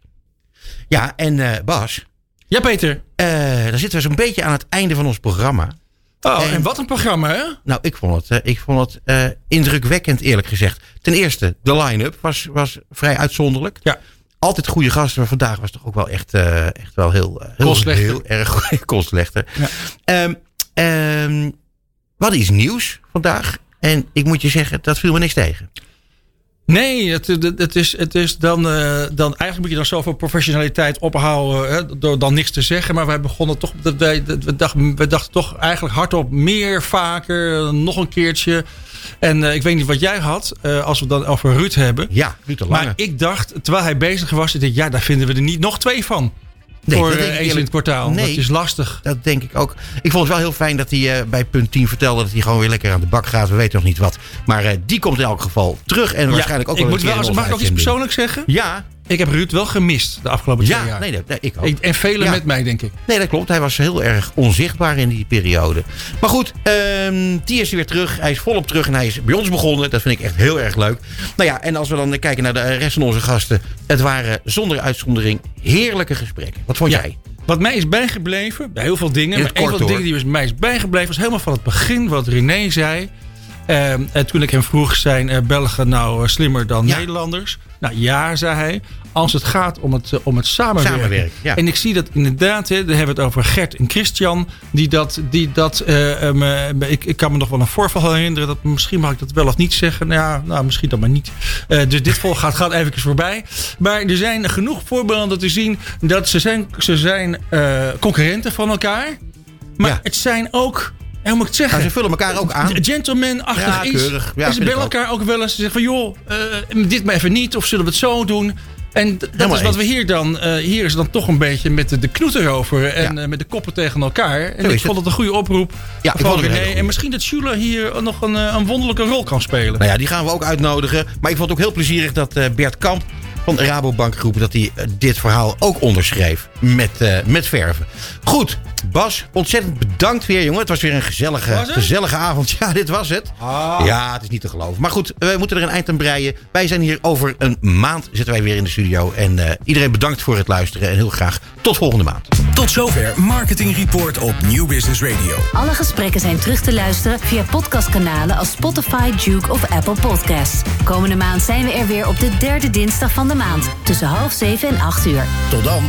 Ja, en eh, Bas, Ja, Peter. eh, dan zitten we zo'n beetje aan het einde van ons programma. Oh, En- en wat een programma, hè? Nou, ik vond het, eh, ik vond het eh, indrukwekkend, eerlijk gezegd. Ten eerste, de line-up was, was vrij uitzonderlijk. Ja. Altijd goede gasten, maar vandaag was toch ook wel echt, echt wel heel, heel, heel erg goed. Kostlechter. Ja. Ehm, ehm, wat is nieuws vandaag? En ik moet je zeggen, dat viel me niks tegen. Nee, het, het, is, het is dan, eh, dan eigenlijk moet je dan zoveel professionaliteit ophouden hè, door dan niks te zeggen. Maar wij begonnen toch, wij, we, dachten, we dachten toch eigenlijk hardop meer, vaker, nog een keertje. En eh, ik weet niet wat jij had, eh, als we het dan over Ruud hebben. Ja, Ruud de Lange. Maar ik dacht, terwijl hij bezig was, ik dacht, ja, daar vinden we er niet nog twee van. Nee, voor ik eens in het kwartaal. Nee. Dat is lastig. Dat denk ik ook. Ik vond het wel heel fijn dat hij eh, bij punt 10 vertelde dat hij gewoon weer lekker aan de bak gaat. We weten nog niet wat. Maar eh, die komt in elk geval terug. En waarschijnlijk ook ik wel moet een keer wel, mag ik ook iets uitzending. persoonlijk zeggen? Ja, Ik heb Ruud wel gemist de afgelopen twee ja jaar. nee, nee, nee, ik ook. Ik- en velen Ja. met mij, denk ik. Nee, dat klopt. Hij was heel erg onzichtbaar in die periode. Maar goed, ehm die is weer terug. Hij is volop terug en hij is bij ons begonnen. Dat vind ik echt heel erg leuk. Nou ja, en als we dan kijken naar de rest van onze gasten. Het waren zonder uitzondering heerlijke gesprekken. Wat vond Ja. jij? Wat mij is bijgebleven, bij heel veel dingen. In Maar een van de dingen die mij is bijgebleven was helemaal van het begin wat René zei. Ehm, en toen ik hem vroeg, zijn eh, Belgen nou eh, slimmer dan Ja. Nederlanders? Nou ja, zei hij. Als het gaat om het, eh, om het samenwerken. Ja. En ik zie dat inderdaad, hè, dan hebben we het over Gert en Christian. Die dat, die dat eh, eh, me- ik, ik kan me nog wel een voorval herinneren. Dat, misschien mag ik dat wel of niet zeggen. Nou, ja, nou misschien dan maar niet. Dus dit volg gaat, gaat even voorbij. Maar er zijn genoeg voorbeelden te zien dat ze zijn, ze zijn concurrenten van elkaar. Maar Ja. het zijn ook, hoe moet ik het zeggen? Nou, ze vullen elkaar ook aan. Gentleman-achtig Ja, iets. Ja, en ze bellen elkaar ook wel eens. Ze zeggen van joh, eh, dit maar even niet. Of zullen we het zo doen? En dat Helemaal is wat we hier dan... eh, hier is dan toch een beetje met de, de knoet erover. En Ja. eh, met de koppen tegen elkaar. En ik vond het. een goede oproep Ja, ik van René. En misschien dat Schula hier nog een, een wonderlijke rol kan spelen. Nou ja, die gaan we ook uitnodigen. Maar ik vond het ook heel plezierig dat Bert Kamp van de Rabobank Groep... dat hij dit verhaal ook onderschreef met, met verven. Goed, Bas, ontzettend bedankt weer, jongen. Het was weer een gezellige, gezellige avond. Ja, dit was het. Ja, het is niet te geloven. Maar goed, we moeten er een eind aan breien. Wij zijn hier over een maand zitten wij weer in de studio. En eh, iedereen bedankt voor het luisteren. En heel graag tot volgende maand. Tot zover Marketing Report op New Business Radio. Alle gesprekken zijn terug te luisteren via podcastkanalen als Spotify, Duke of Apple Podcasts. Komende maand zijn we er weer op de derde dinsdag van de maand tussen half zeven en acht uur. Tot dan.